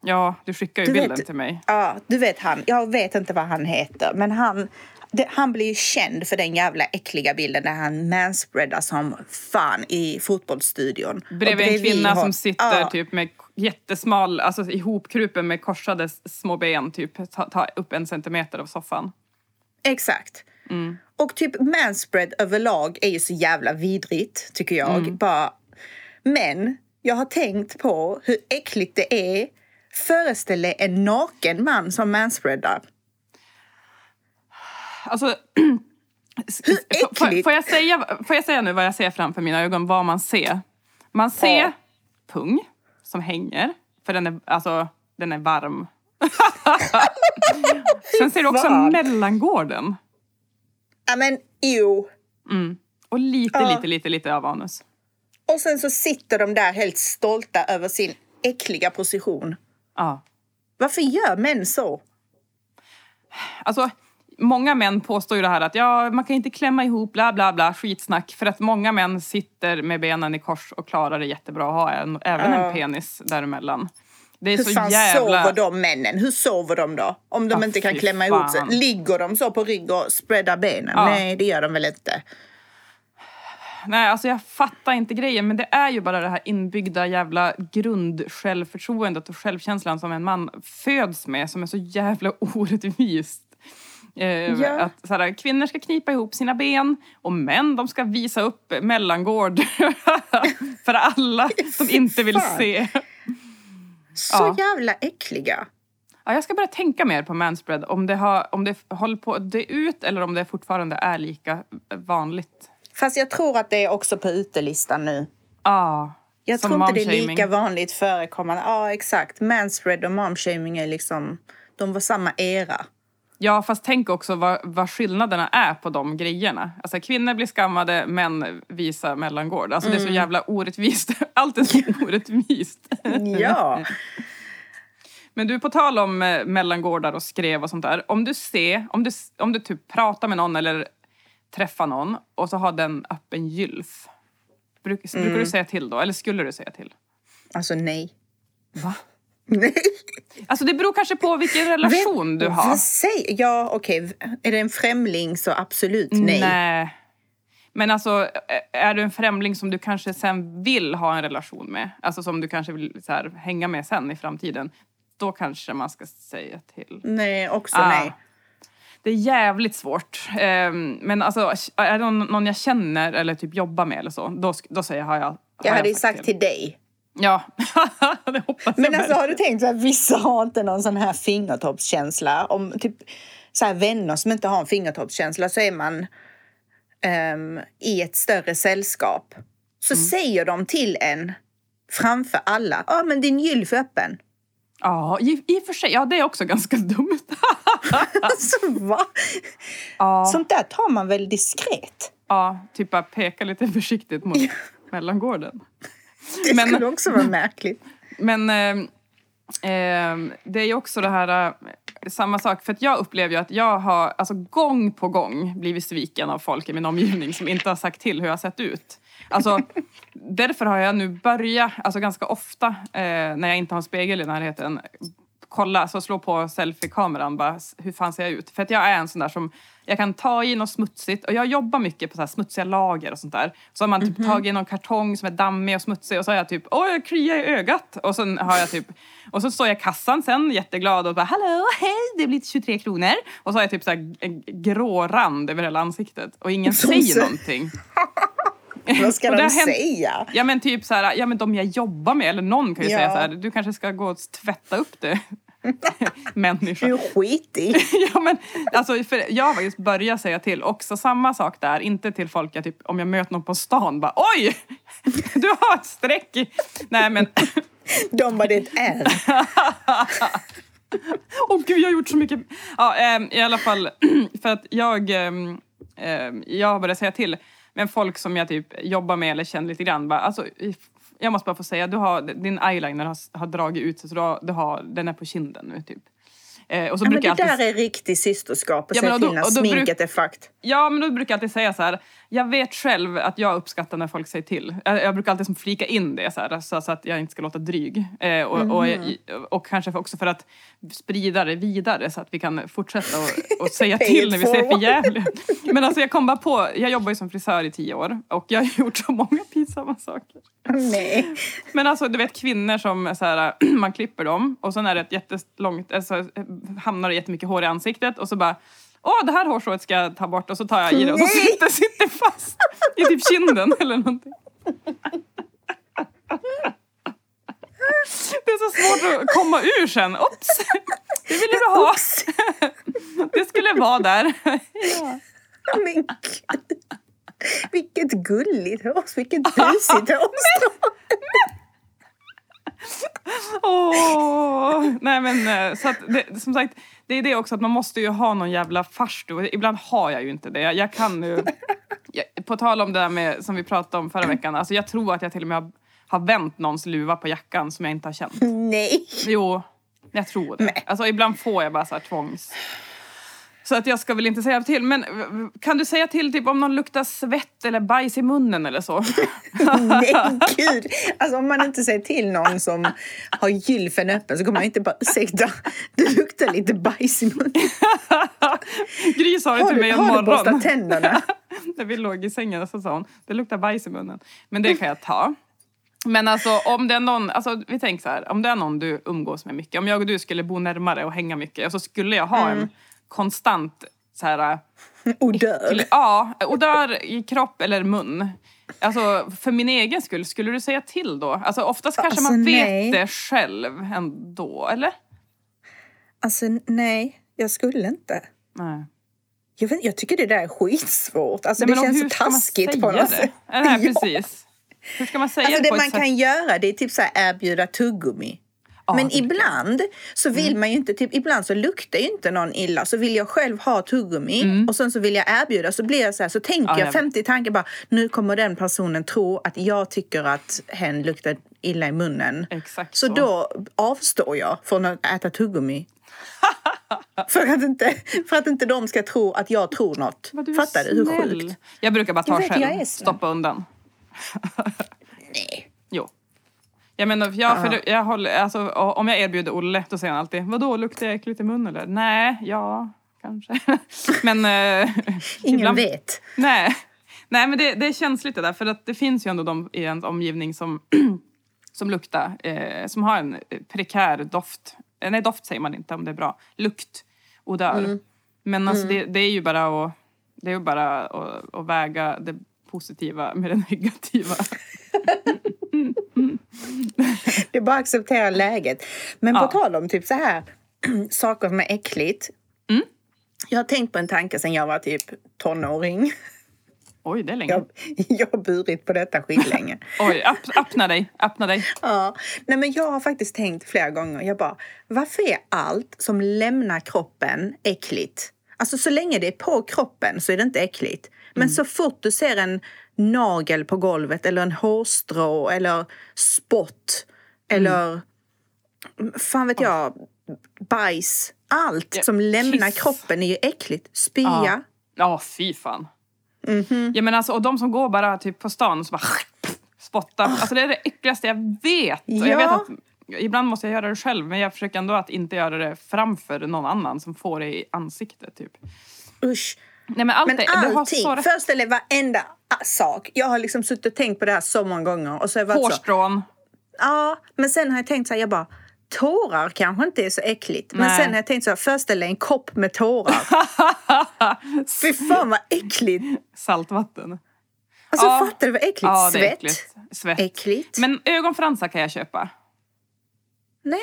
Ja, du skickar ju Du bilden vet- till mig. Ja, du vet han. Jag vet inte vad han heter, men han, det, han blir ju känd för den jävla äckliga bilden där han manspreadar som fan i fotbollsstudion. Bredvid en kvinna har- som sitter Ja, typ med jättesmal, alltså ihopkrupen med korsade små ben, typ ta, ta upp en centimeter av soffan. Exakt. Mm. Och typ manspread överlag är ju så jävla vidrigt, tycker jag. Mm. Bara. Men jag har tänkt på hur äckligt det är. Föreställ dig en naken man som manspreadar. Alltså, Hur får, äckligt? får, jag säga, får jag säga nu vad jag ser framför mina ögon, vad man ser? Man ser Ja. pung som hänger, för den är, alltså, den är varm. Sen ser du också fan. mellangården. Ja men jo. Och lite, Ja. lite, lite, lite av anus. Och sen så sitter de där helt stolta över sin äckliga position. Ja. Varför gör män så? Alltså, många män påstår ju det här att ja, man kan inte klämma ihop, bla bla bla, skitsnack. För att många män sitter med benen i kors och klarar det jättebra och har en, även Ja. en penis däremellan. Det är Hur så fan jävla... sover de männen? Hur sover de då? Om de Ja, inte kan klämma ihop fan. sig. Ligger de så på rygg och spreadar benen? Ja. Nej, det gör de väl inte. Nej, alltså jag fattar inte grejen. Men det är ju bara det här inbyggda jävla grundsjälvförtroendet och självkänslan som en man föds med som är så jävla orättvist. Eh, Ja. Att så här, kvinnor ska knipa ihop sina ben och män de ska visa upp mellangård för alla som inte vill se. Så Ja. jävla äckliga. Ja, jag ska börja tänka mer på manspread. Om det, har, om det håller på att dö ut eller om det fortfarande är lika vanligt. Fast jag tror att det är också på utelistan nu. Ah, Jag tror inte det är lika vanligt förekommande. Ja, exakt. Manspread och momshaming är liksom... De var samma era. Ja, fast tänk också vad, vad skillnaderna är på de grejerna. Alltså kvinnor blir skammade, män visar mellangård. Alltså det är så Mm. jävla orättvist. Allt är så orättvist. Ja. Men du, på tal om eh, mellangårdar och skrev och sånt där. Om du ser, om du, om du typ pratar med någon eller träffa någon och så har den öppen gylf. Bruk, brukar du säga till då? Eller skulle du säga till? Alltså nej. Va? Nej. Alltså det beror kanske på vilken relation du har. Säger Ja, okej. Är det en främling så absolut nej. Nej. Men alltså, är du en främling som du kanske sen vill ha en relation med, alltså som du kanske vill så här, hänga med sen i framtiden, då kanske man ska säga till. Nej, också Ah. nej. Det är jävligt svårt. Ehm, men alltså, är det någon, jag känner eller typ jobbar med eller så, då, då säger jag har jag har Jag hade ju sagt till dig. Ja, det hoppas jag Men alltså har du tänkt att vissa har inte någon sån här fingertoppskänsla? Om typ så här vänner som inte har en fingertoppskänsla så är man ehm, i ett större sällskap. Så Mm. säger de till en framför alla, ja men din gylf är öppen. Ja, i, i och för sig. Ja, det är också ganska dumt. Alltså va? ja, Sånt där tar man väl diskret? ja, typ bara peka lite försiktigt mot mellangården. Det Men- skulle också vara märkligt. Men ehm, det är ju också det här, eh, samma sak. För att jag upplever ju att jag har alltså, gång på gång blivit sviken av folk i min omgivning som inte har sagt till hur jag har sett ut. Alltså, därför har jag nu börjat, alltså ganska ofta eh, när jag inte har en spegel i närheten, kolla, alltså slå på selfie-kameran bara, hur fan ser jag ut? För att jag är en sån där som, jag kan ta i något smutsigt och jag jobbar mycket på så smutsiga lager och sånt där. Så har man typ tagit i någon kartong som är dammig och smutsig och så har jag typ, åh jag kliar i ögat. Och sen har jag typ, och så står jag i kassan sen jätteglad och bara, hallå, hej, det blir 23 kronor. Och så har jag typ så här grå rand över hela ansiktet och ingen Som säger så- någonting. Vad ska de hänt- säga? Ja men typ så här, ja men de jag jobbar med, eller någon kan ju Ja. säga så här, du kanske ska gå och tvätta upp det. Människa. Du är skitig. ja, men, alltså, för jag har faktiskt börjat säga till. Också samma sak där, inte till folk jag typ, om jag möter någon på stan bara oj! Du har ett streck i... Nej men, De bara, det är ett åh gud jag har gjort så mycket. Ja, ehm, i alla fall, för att jag, ehm, ehm, jag har börjat säga till. Men folk som jag typ jobbar med eller känner lite grann bara, alltså, jag måste bara få säga, du har, din eyeliner har, har dragit ut sig så du har, du har, den är på kinden nu typ. Eh, och så Ja, men det alltid där är riktig systerskap och Ja, säga till när då bruk- sminket är fucked. Ja, men då brukar jag alltid säga så här. Jag vet själv att jag uppskattar när folk säger till. Jag, jag brukar alltid som flika in det så, här, så, så att jag inte ska låta dryg. Eh, och, och, Mhm. och, kanske också för att sprida det vidare så att vi kan fortsätta och, och säga till när vi ser för jävliga. Men alltså jag kom bara på, jag jobbar ju som frisör i tio år och jag har gjort så många pinsamma saker. Nej. Men alltså du vet kvinnor som så här, man klipper dem och sen är det ett jättelångt, alltså, hamnar det jättemycket hår i ansiktet och så bara Åh, det här hårstrået ska jag ta bort och så tar jag i det och så sitter, sitter fast i typ kinden eller någonting. Det är så svårt att komma ur sen. Oops! Det ville du ha. Det skulle vara där. Ja. Men gud. Vilket gulligt hår, vilket busigt hårstrå. Åh, nej men eh, så det, som sagt, det är det också att man måste ju ha någon jävla farstu. Ibland har jag ju inte det. Jag kan nu, jag, på tal om det där med, som vi pratade om förra veckan, alltså jag tror att jag till och med har, har vänt någons luva på jackan som jag inte har känt. Nej. Jo, jag tror det. Alltså ibland får jag bara så här tvångs... Så att jag ska väl inte säga till. Men kan du säga till typ om någon luktar svett eller bajs i munnen eller så? Nej, gud. Alltså om man inte säger till någon som har gylfen öppen så kommer man inte bara ursäkta, det luktar lite bajs i munnen. Gry sa det Har till mig du, en har du borstat morgon. tänderna? När vi låg i sängen så sa hon, det luktar bajs i munnen. Men det kan jag ta. Men alltså om det är någon, alltså vi tänker så här, om det är någon du umgås med mycket, om jag och du skulle bo närmare och hänga mycket, så skulle jag ha en konstant så här, Odör. ja, odör i kropp eller mun. Alltså för min egen skull, skulle du säga till då? Alltså oftast kanske Alltså, man vet nej. det själv ändå, eller? Alltså nej, jag skulle inte. Nej. Jag, vet, jag tycker det där är skitsvårt. Alltså, Nej, det känns så taskigt på något det? sätt. Nej, precis. Hur ska man säga Alltså det det man sätt? kan göra det är typ så här erbjuda tuggummi. Ja, Men ibland så vill Mm. man ju inte, typ, ibland så luktar ju inte någon illa. Så vill jag själv ha tuggummi och sen så vill jag erbjuda så blir jag så här, så tänker Mm. Ja, jag jag vet. 50 tankar bara, nu kommer den personen tro att jag tycker att hen luktar illa i munnen. Exakt Så så. då avstår jag från att äta tuggummi. för, att inte, för att inte de ska tro att jag tror något. Du Fattar du hur sjukt? Jag brukar bara ta Jag vet, själv. Stoppa undan. Nej. Jag menar, jag, för jag håller, alltså, om jag erbjuder Olle, då säger han alltid Vadå, luktar jag äckligt i munnen eller? Nej, ja, kanske. men... Eh, Ingen ibland- vet. Nej, Nej men det, det är känsligt det där. För att det finns ju ändå de i ens omgivning som, som luktar, eh, som har en prekär doft. Eh, Nej, doft säger man inte om det är bra. Lukt, odör. Men alltså det, det är ju bara att, det är bara att, att väga det positiva med det negativa. Det är bara att acceptera läget. Men Ja. på tal om typ så här saker som är äckligt. Mm. Jag har tänkt på en tanke sedan jag var typ tonåring. Oj, det är länge. Jag, jag har burit på detta skitlänge. Oj, öpp, öppna dig, öppna dig. Ja, nej men jag har faktiskt tänkt flera gånger. Jag bara, varför är allt som lämnar kroppen äckligt? Alltså så länge det är på kroppen så är det inte äckligt. Men så fort du ser en nagel på golvet eller en hårstrå eller spott eller fan vet jag, bajs. Allt Ja, som lämnar kiss. kroppen är ju äckligt. Spya. Ja, ja fy fan. Ja, men alltså, och de som går bara typ på stan och så bara spottar. Alltså det är det äckligaste jag vet. Och jag Ja. vet att ibland måste jag göra det själv men jag försöker ändå att inte göra det framför någon annan som får det i ansiktet typ. Usch. Nej men allt Men det, har allting, rätt. föreställ dig varenda sak. Jag har liksom suttit och tänkt på det här så många gånger. Och så har jag varit så, Hårstrån. Ja, men sen har jag tänkt så här, jag bara, tårar kanske inte är så äckligt. Men Nej. sen har jag tänkt så här, föreställ dig en kopp med tårar. Fy fan vad äckligt! Saltvatten. Alltså Ja. fattar du vad äckligt? Ja, Svett? äckligt. Svett. Äckligt? Men ögonfransar kan jag köpa. Nej.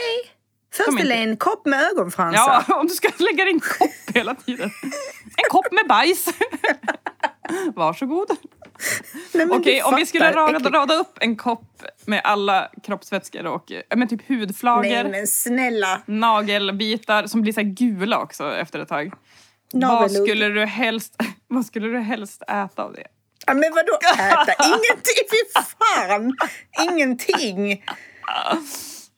Dig inte- en kopp med ögonfransar. Ja, om du ska lägga din kopp hela tiden. En kopp med bajs. Varsågod. Nej, Okej, om vi skulle rada, rada upp en kopp med alla kroppsvätskor och men typ hudflagor, Nej men snälla. nagelbitar som blir så gula också efter ett tag. Vad skulle, du helst, vad skulle du helst äta av det? Ja, men vadå äta? Ingenting! Fy fan! Ingenting!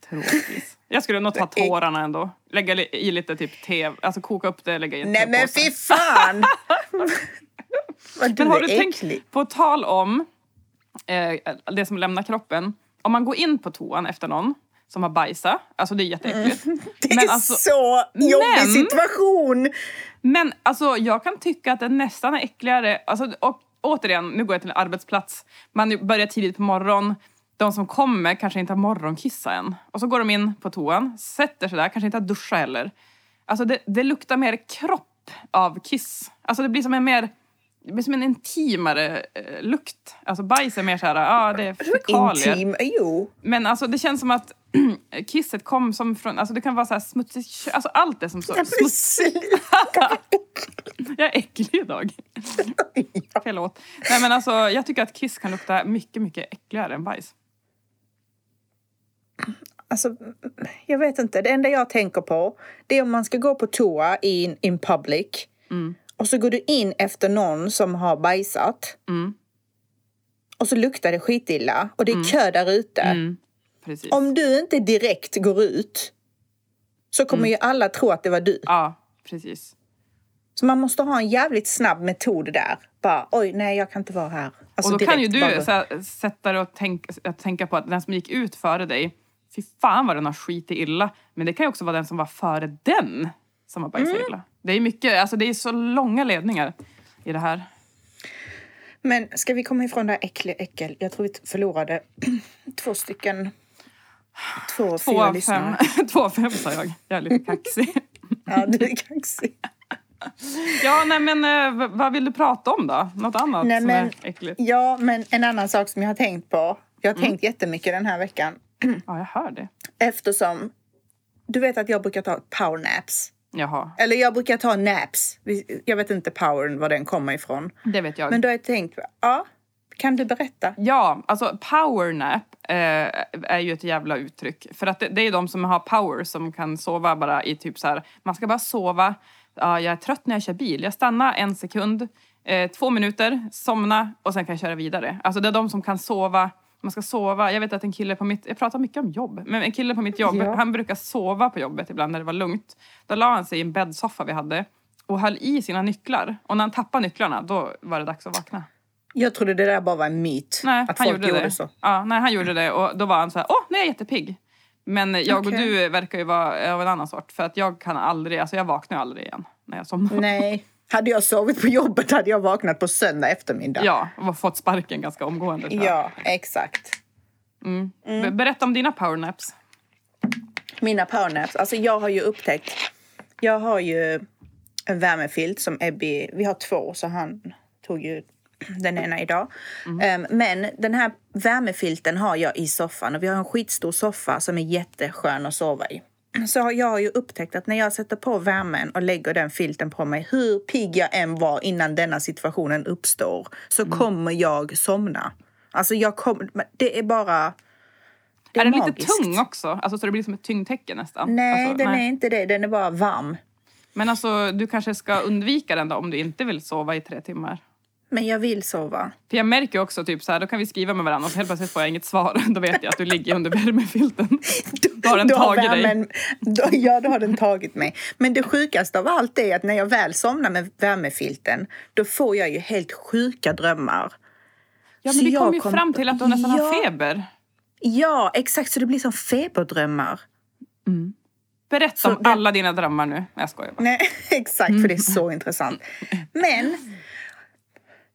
Tråkigt. Jag skulle nog ta tårarna ändå. Lägga i lite typ te, alltså koka upp det, lägga i en Nej men fy fan! Vad du Men har du tänkt, äcklig. på tal om eh, det som lämnar kroppen. Om man går in på toan efter någon som har bajsat, alltså det är jätteäckligt. Det Men är alltså- så jobbig men- situation! Men alltså jag kan tycka att det nästan är äckligare, alltså, och återigen, nu går jag till en arbetsplats, man börjar tidigt på morgonen, de som kommer kanske inte har morgonkissa än. Och så går de in på toan, sätter sig där, kanske inte har duschat heller. Alltså det, det luktar mer kropp av kiss. Alltså det blir som en mer, det blir som en intimare eh, lukt. Alltså bajs är mer såhär, ja ah, det är fekalier. Intim, jo. Men alltså det känns som att kisset kom som från, alltså det kan vara så här smutsigt alltså allt är som så smutsigt. Jag är äcklig idag. Förlåt. Nej men alltså jag tycker att kiss kan lukta mycket, mycket äckligare än bajs. Alltså, jag vet inte. Det enda jag tänker på det är om man ska gå på toa in, in public Mm. och så går du in efter någon som har bajsat Mm. och så luktar det skitilla och det är kö där ute. Mm. Om du inte direkt går ut så kommer Mm. ju alla tro att det var du. Ja, precis. Så man måste ha en jävligt snabb metod där. Bara, oj, nej, jag kan inte vara här. Alltså, och då kan ju du bara- här, sätta dig och tänk, tänka på att den som gick ut före dig, fy fan vad den har skitit illa. Men det kan ju också vara den som var före den som har bajsat Mm. illa. Det är mycket, alltså det är så långa ledningar i det här. Men ska vi komma ifrån det här äckliga äckel? Jag tror vi förlorade två stycken... Två, fyra Två av lyssnare. två av fem sa jag. Jag är lite kaxig. Ja, du är kaxig. Ja, nej men eh, vad vill du prata om då? Något annat Nej, som men- är äckligt? Ja, men en annan sak som jag har tänkt på. Jag har Mm. tänkt jättemycket den här veckan. Ja, jag hör det. Eftersom du vet att jag brukar ta powernaps. Jaha, Eller jag brukar ta naps. Jag vet inte powern, var den kommer ifrån. det vet jag. Men då har jag tänkt, ja, kan du berätta? Ja, alltså powernap eh, är ju ett jävla uttryck. För att det, det är de som har power som kan sova bara i typ så här, man ska bara sova. Ja, jag är trött när jag kör bil. Jag stannar en sekund, eh, två minuter, somna och sen kan jag köra vidare. Alltså det är de som kan sova Man ska sova. Jag vet att en kille på mitt... Jag pratar mycket om jobb. Men en kille på mitt jobb, Ja. han brukar sova på jobbet ibland när det var lugnt. Då la han sig i en bäddsoffa vi hade och höll i sina nycklar. Och när han tappade nycklarna, då var det dags att vakna. Jag trodde det där bara var en myt. Nej, att han folk gjorde, det. så. Ja, nej, han gjorde det och då var han så här, åh, nu är jag jättepigg. Men jag och Okej. du verkar ju vara av en annan sort. För att jag kan aldrig, alltså jag vaknar aldrig igen när jag somnar. Nej. Hade jag sovit på jobbet hade jag vaknat på söndag eftermiddag. Ja, och fått sparken ganska omgående. Ja, exakt. Be- Berätta om dina powernaps. Mina powernaps. Alltså jag har ju upptäckt. Jag har ju en värmefilt som Ebby. Vi har två så han tog ju den ena idag. Ehm, men den här värmefilten har jag i soffan och vi har en skitstor soffa som är jätteskön att sova i. Så har jag ju upptäckt att när jag sätter på värmen och lägger den filten på mig, hur pigg jag än var innan denna situationen uppstår, så kommer jag somna. Alltså jag kommer, det är bara... Det är den magiskt. lite tung också? Alltså så det blir som ett tyngdtäcke nästan? Nej, alltså, den är inte det. Den är bara varm. Men alltså du kanske ska undvika den då om du inte vill sova i tre timmar. Men jag vill sova. För jag märker också typ så här, då kan vi skriva med varandra och så helt plötsligt får jag inget svar. Då vet jag att du ligger under värmefilten. Då har den Då tagit dig. värmen, Då, ja, då har den tagit mig. Men det sjukaste av allt är att när jag väl somnar med värmefilten, då får jag ju helt sjuka drömmar. Ja Så men vi jag kom ju kom- fram till att du nästan Ja. har feber. Ja, exakt. Så det blir som feberdrömmar. Berätta Så om det- alla dina drömmar nu. Jag skojar bara. Nej, exakt, för det är så intressant. Men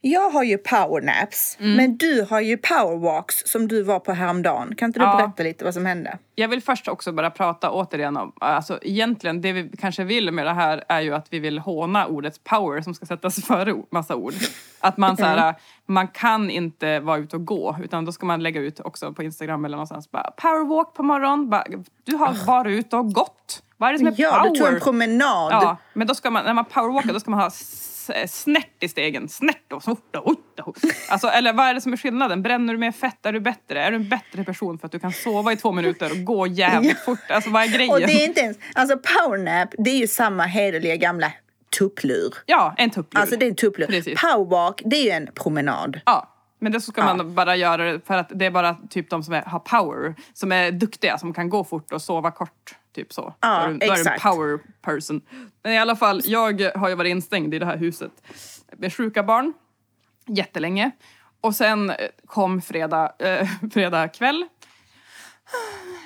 jag har ju powernaps, Mm. men du har ju powerwalks som du var på häromdagen. Kan inte du Ja. berätta lite vad som hände? Jag vill först också bara prata återigen om, alltså egentligen det vi kanske vill med det här är ju att vi vill håna ordet power som ska sättas före massa ord. Att man så här, man kan inte vara ute och gå utan då ska man lägga ut också på Instagram eller någonstans bara powerwalk på morgonen. Bara, du har varit ute och gått. Vad är det som är Ja, power? du tog en promenad. Ja, men då ska man, när man powerwalkar då ska man ha snärt i stegen. Snärt och snort och Alltså, eller vad är det som är skillnaden? Bränner du mer fett? Är du bättre? Är du en bättre person för att du kan sova i två minuter och gå jävligt fort? Alltså vad är grejen? Och det är inte ens, alltså powernap, det är ju samma hederliga gamla tupplur. Ja, en tupplur. Alltså det är en tupplur. Precis. Powerwalk, det är ju en promenad. Ja, men det så ska man bara göra för att det är bara typ de som är, har power, som är duktiga, som kan gå fort och sova kort. Typ så. Ja, då, är du, då är du en power person. Men i alla fall, jag har ju varit instängd i det här huset med sjuka barn jättelänge. Och sen eh, kom fredag, eh, fredag kväll.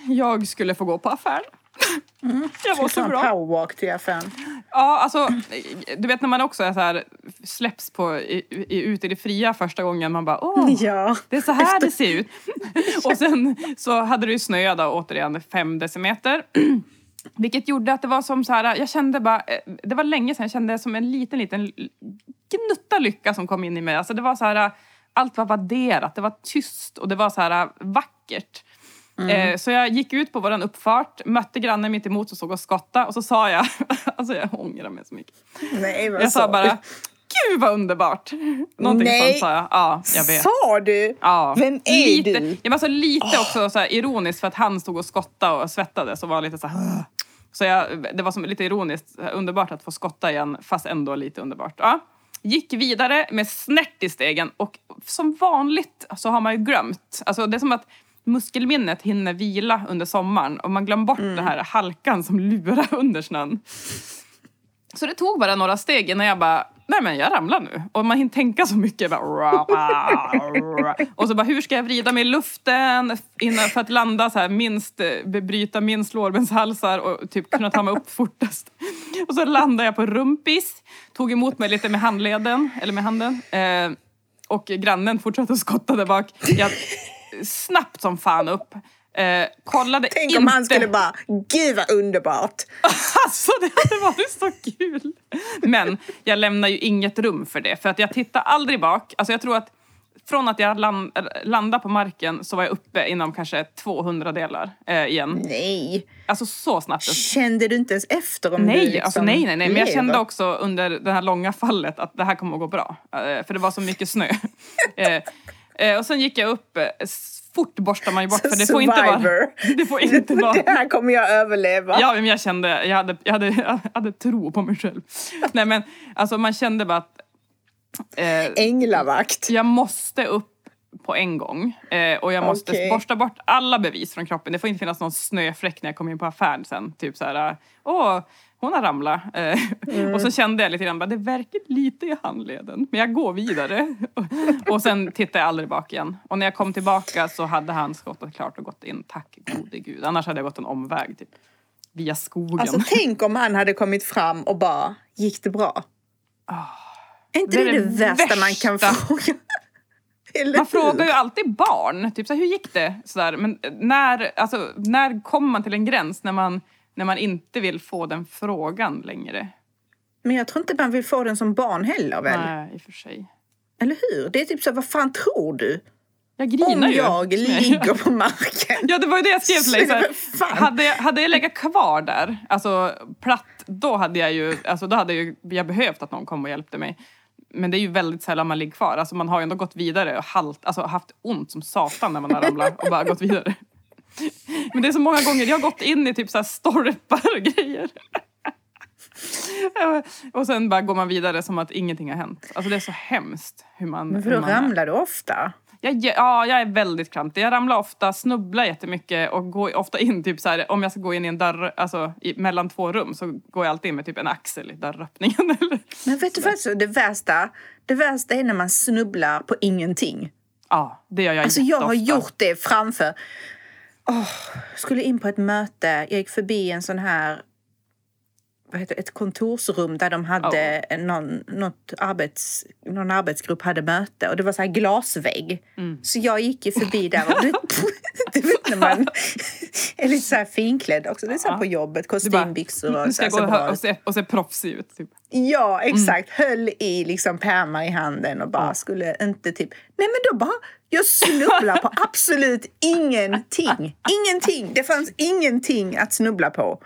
Jag skulle få gå på affären. Jag var så bra. powerwalk till affären. Ja, alltså, du vet när man också är så här, släpps på, i, i, ut i det fria första gången. Man bara, åh, Ja. det är så här det ser ut. och sen så hade det ju snöat då, återigen fem decimeter. Vilket gjorde att det var som så här, jag kände bara, eh, det var länge sedan jag kände som en liten, liten gnutta lycka som kom in i mig. Alltså det var så här, allt var vadderat, det var tyst och det var så här vackert. Eh, Så jag gick ut på våran uppfart, mötte grannen mitt emot och såg oss skotta och så sa jag, alltså jag ångrar mig så mycket. Nej, vad Jag sa bara, gud vad underbart. Någonting Nej. sånt sa jag. Ja, jag vet. Sa du? Ja. Vem är lite, du? Ja, men alltså lite också så här ironiskt för att han stod och skottade och svettades och var lite så här... Så jag, det var som lite ironiskt underbart att få skotta igen fast ändå lite underbart. Ja. Gick vidare med snärt i stegen och som vanligt så har man ju glömt. Alltså det är som att muskelminnet hinner vila under sommaren och man glömmer bort Mm. den här halkan som lurar under snön. Så det tog bara några steg innan jag bara, nej men jag ramlar nu. Och man hinner tänka så mycket. Bara, och så bara, hur ska jag vrida mig i luften innan, för att landa så här, minst, eh, bebryta minst lårbenshalsar och typ kunna ta mig upp fortast. Och så landade jag på rumpis, tog emot mig lite med handleden, eller med handen. Eh, och grannen fortsatte att skotta där bak. Jag snabbt som fan upp. Eh, kollade Tänk inte... om han skulle bara, gud vad underbart. Alltså det hade varit så kul! Men jag lämnar ju inget rum för det. För att jag tittar aldrig bak. Alltså jag tror att från att jag land, landade på marken så var jag uppe inom kanske 200 delar eh, igen. Nej. Alltså så snabbt. Kände du inte ens efter om du Nej, liksom alltså nej, nej, nej. Men jag kände också under det här långa fallet att det här kommer att gå bra. Eh, för det var så mycket snö. eh, eh, och sen gick jag upp. Eh, fort borstar man ju bort för det får inte vara... Det får inte vara... Det här kommer jag överleva. Ja, men jag kände, jag hade, jag hade, jag hade tro på mig själv. Nej men alltså man kände bara att eh, Änglavakt. jag måste upp på en gång. Eh, och jag måste Okej. borsta bort alla bevis från kroppen. Det får inte finnas någon snöfläck när jag kommer in på affären sen. Typ så här, åh, hon har ramlat. Eh, Mm. Och så kände jag lite grann, bara, det verkar lite i handleden. Men jag går vidare. och sen tittade jag aldrig bak igen. Och när jag kom tillbaka så hade han skottat klart och gått in. Tack gode gud. Annars hade jag gått en omväg typ. Via skogen. Alltså tänk om han hade kommit fram och bara, gick det bra? är inte det det är det, det värsta man kan värsta. fråga? Man frågar ju alltid barn, typ så här, hur gick det? Sådär. Men när, alltså, när kommer man till en gräns när man, när man inte vill få den frågan längre? Men jag tror inte man vill få den som barn heller väl? Nej, i och för sig. Eller hur? Det är typ så, vad fan tror du? Jag grinar Om ju. jag ligger på marken. Ja, det var ju det jag skrev till dig. Så här, hade, jag, hade jag legat kvar där, alltså platt, då hade jag ju, alltså, då hade ju, jag behövt att någon kom och hjälpte mig. Men det är ju väldigt sällan man ligger kvar. Alltså, man har ju ändå gått vidare och halt, alltså, haft ont som satan när man har ramlat och bara gått vidare. Men det är så många gånger jag har gått in i typ så här stolpar och grejer. och sen bara går man vidare som att ingenting har hänt. Alltså det är så hemskt hur man... Men för då ramlar du ofta. Jag, ja, jag är väldigt klantig. Jag ramlar ofta, snubblar jättemycket och går ofta in typ så här, om jag ska gå in i en dörr, alltså i, mellan två rum så går jag alltid in med typ en axel i dörröppningen. Eller? Men vet du så det värsta? Det värsta är när man snubblar på ingenting. Ja, det gör jag Alltså jag har gjort det framför. Åh, skulle in på ett möte. Jag gick förbi en sån här vad heter, ett kontorsrum där de hade någon, något arbets, någon arbetsgrupp hade möte och det var så här glasvägg. Mm. Så jag gick ju förbi där och du, du vet när man är lite så här finklädd också. Det är så här på jobbet, kostymbyxor och nu så ska här, så gå och, se, och se proffsig ut. Typ. Ja, exakt. Höll i liksom pärmar i handen och bara Ja. skulle inte typ... Nej men då bara, jag snubblar på absolut ingenting. Ingenting. Det fanns ingenting att snubbla på.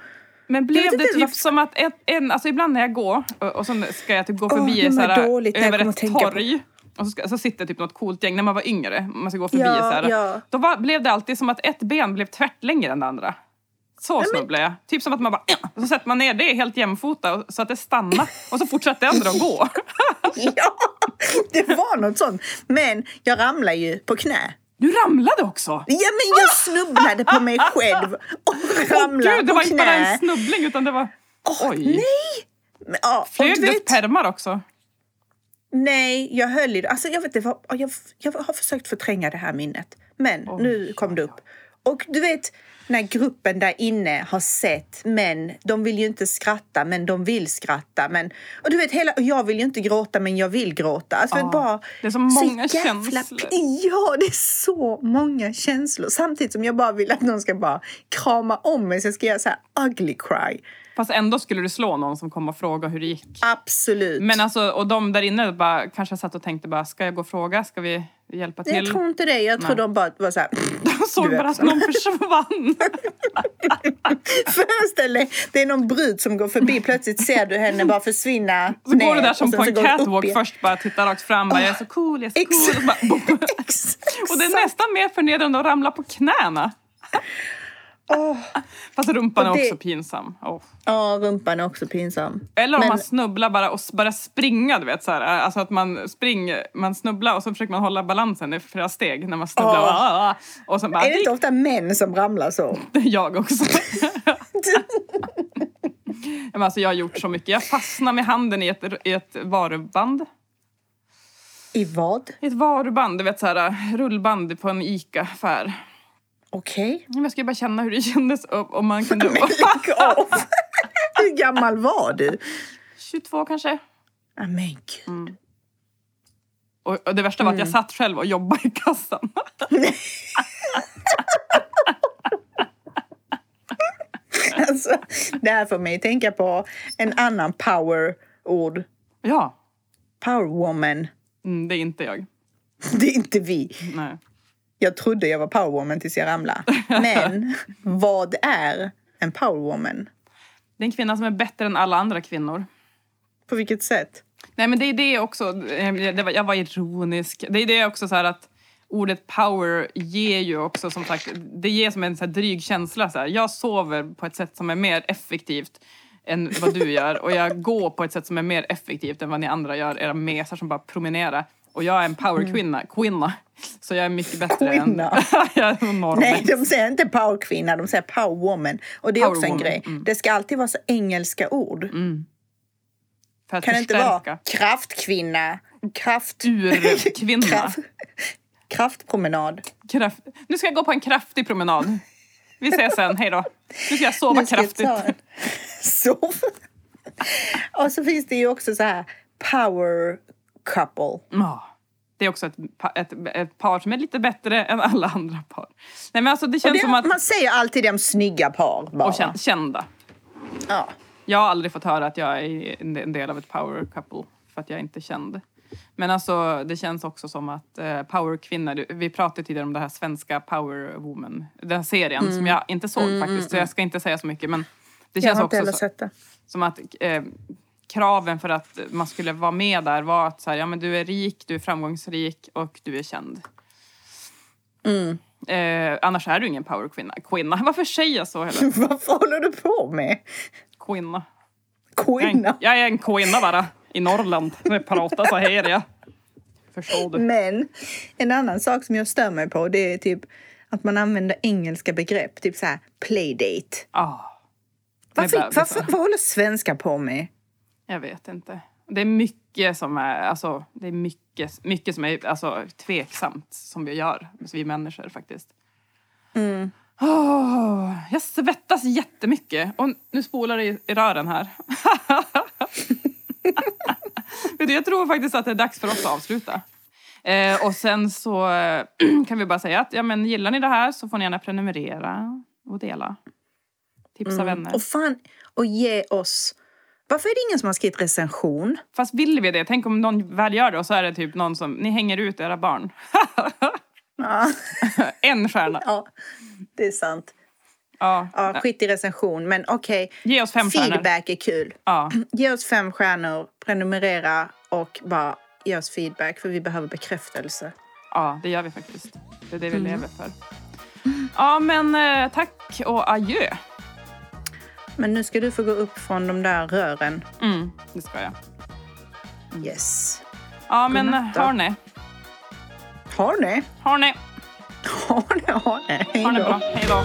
Men blev det typ varför- som att ett, en, alltså ibland när jag går och, så ska jag typ gå förbi det så här, dåligt över ett torg och så, ska, så sitter typ något coolt gäng när man var yngre, man ska gå förbi Ja, så här. ja. Då var, blev det alltid som att ett ben blev tvärt längre än det andra. Så snubblade jag. Typ som att man bara, och så sätter man ner det helt jämfota så att det stannar och så fortsätter det andra att gå. Ja, det var något sånt. Men jag ramlade ju på knä. Du ramlade också! Ja, men jag snubblade på mig själv och ramlade Gud, det var inte bara en snubbling utan det var... Oj! Nej! Men, ja, Flög det permar också? Nej, jag höll i det. Alltså, jag, vet, det var, jag, jag har försökt förtränga det här minnet. Men nu kom det upp. Och du vet, när gruppen där inne har sett men de vill ju inte skratta, men de vill skratta. Men, och du vet, hela, och jag vill ju inte gråta, men jag vill gråta. Alltså, Ja, bara, det är så många jävla känslor. Ja, det är så många känslor. Samtidigt som jag bara vill att någon ska bara krama om mig så jag ska göra så här ugly cry. Fast ändå skulle du slå någon som kom och frågade hur det gick. Absolut. Men alltså, och de där inne bara, kanske satt och tänkte bara, ska jag gå och fråga? Ska vi hjälpa till? jag tror inte det. Jag tror Nej. de bara var så här... De såg bara att någon försvann. Föreställ dig, det är någon brud som går förbi, plötsligt ser du henne bara försvinna Så går du ner där som på en catwalk först, bara tittar rakt fram, bara, jag är så cool, jag är så cool. Och, bara, och det är nästan mer förnedrande att ramla på knäna. Åh, Fast rumpan är det- också pinsam. Ja, rumpan är också pinsam. Eller om Men- man snubblar bara och börjar springa, du vet så här. Alltså att man springer, man snubblar och så försöker man hålla balansen i flera steg när man snubblar. Ah. Och sen bara, Är det inte ofta män som ramlar så? är jag också. Men alltså jag har gjort så mycket. Jag fastnar med handen i ett, i ett varuband. I vad? I ett varuband, du vet så här rullband på en ICA-affär. Okej. Men Jag skulle bara känna hur det kändes om man kunde... Men lägg av! Hur gammal var du? 22 kanske. Ah, men gud. Och, och det värsta var att jag satt själv och jobbade i kassan. Alltså, det här får mig tänka på en annan power-ord. Ja, Powerwoman. mm, det är inte jag. Det är inte vi. Nej. Jag trodde jag var powerwoman tills jag ramlade. Men vad är en powerwoman? Det är en kvinna som är bättre än alla andra kvinnor. På vilket sätt? Nej men det är det också, eh, det var, jag var ironisk. Det är det också så här att ordet power ger ju också som sagt, det ger som en så dryg känsla. Så här. Jag sover på ett sätt som är mer effektivt än vad du gör och jag går på ett sätt som är mer effektivt än vad ni andra gör, era mesar som bara promenerar. Och jag är en powerkvinna, kvinna, Så jag är mycket bättre Kvinna. än... jag är. Nej, de säger inte powerkvinna, de säger powerwoman. Och det är också en woman, grej. mm. Det ska alltid vara så engelska ord. För att Kan det inte vara kraftkvinna, kraft... Urkvinna. kraft, kraftpromenad. Kraft... Nu ska jag gå på en kraftig promenad. Vi ses sen, hej då. Nu ska jag sova Nu ska jag kraftigt. ta en Sov. Och så finns det ju också så här power couple. Ja. Det är också ett, ett, ett par som är lite bättre än alla andra par. Nej men alltså det känns det, som att... Man säger alltid om snygga par bara. Och kän- kända. Ja. Jag har aldrig fått höra att jag är en del av ett power couple för att jag inte är känd. Men alltså det känns också som att eh, powerkvinnor, vi pratade tidigare om det här svenska power woman, den här serien Mm. som jag inte såg faktiskt så jag ska inte säga så mycket men det Jag känns också så, som att eh, kraven för att man skulle vara med där var att så här, ja, men du är rik, du är framgångsrik och du är känd. Mm. Eh, annars är du ingen powerkvinna. Kvinna. Varför säger jag så hela Vad håller du på med? Kvinna. Jag är, en, Kvinna. jag är en kvinna bara. I Norrland. Jag pratar så här jag. Förstår du? Men en annan sak som jag stör mig på det är typ att man använder engelska begrepp. Typ så här playdate. Ah, Varför, varför, vad håller svenskar på med? Jag vet inte. Det är mycket som är, alltså, det är mycket, mycket som är alltså, tveksamt som vi gör, vi människor faktiskt. Mm. Åh, jag svettas jättemycket. Och nu spolar det i, i rören här. Jag tror faktiskt att det är dags för oss att avsluta. Eh, och sen så kan vi bara säga att ja, men gillar ni det här så får ni gärna prenumerera och dela. Tipsa vänner. Och fan, och ge oss... Varför är det ingen som har skrivit recension? Fast vill vi det? Tänk om någon väl gör det och så är det typ någon som, ni hänger ut era barn. Ja, en stjärna. ja det är sant. Ja. Ja, skit i recension, men okej. Ge oss fem stjärnor. Feedback är kul. Ja. Ge oss fem stjärnor, prenumerera och bara ge oss feedback för vi behöver bekräftelse. ja, det gör vi faktiskt. Det är det vi lever för. Ja, men eh, tack och adjö. Men nu ska du få gå upp från de där rören. Mm, det ska jag. Yes. Ja, men har ni? Har ni? Har ni? Har ni? Har ni? Hej då.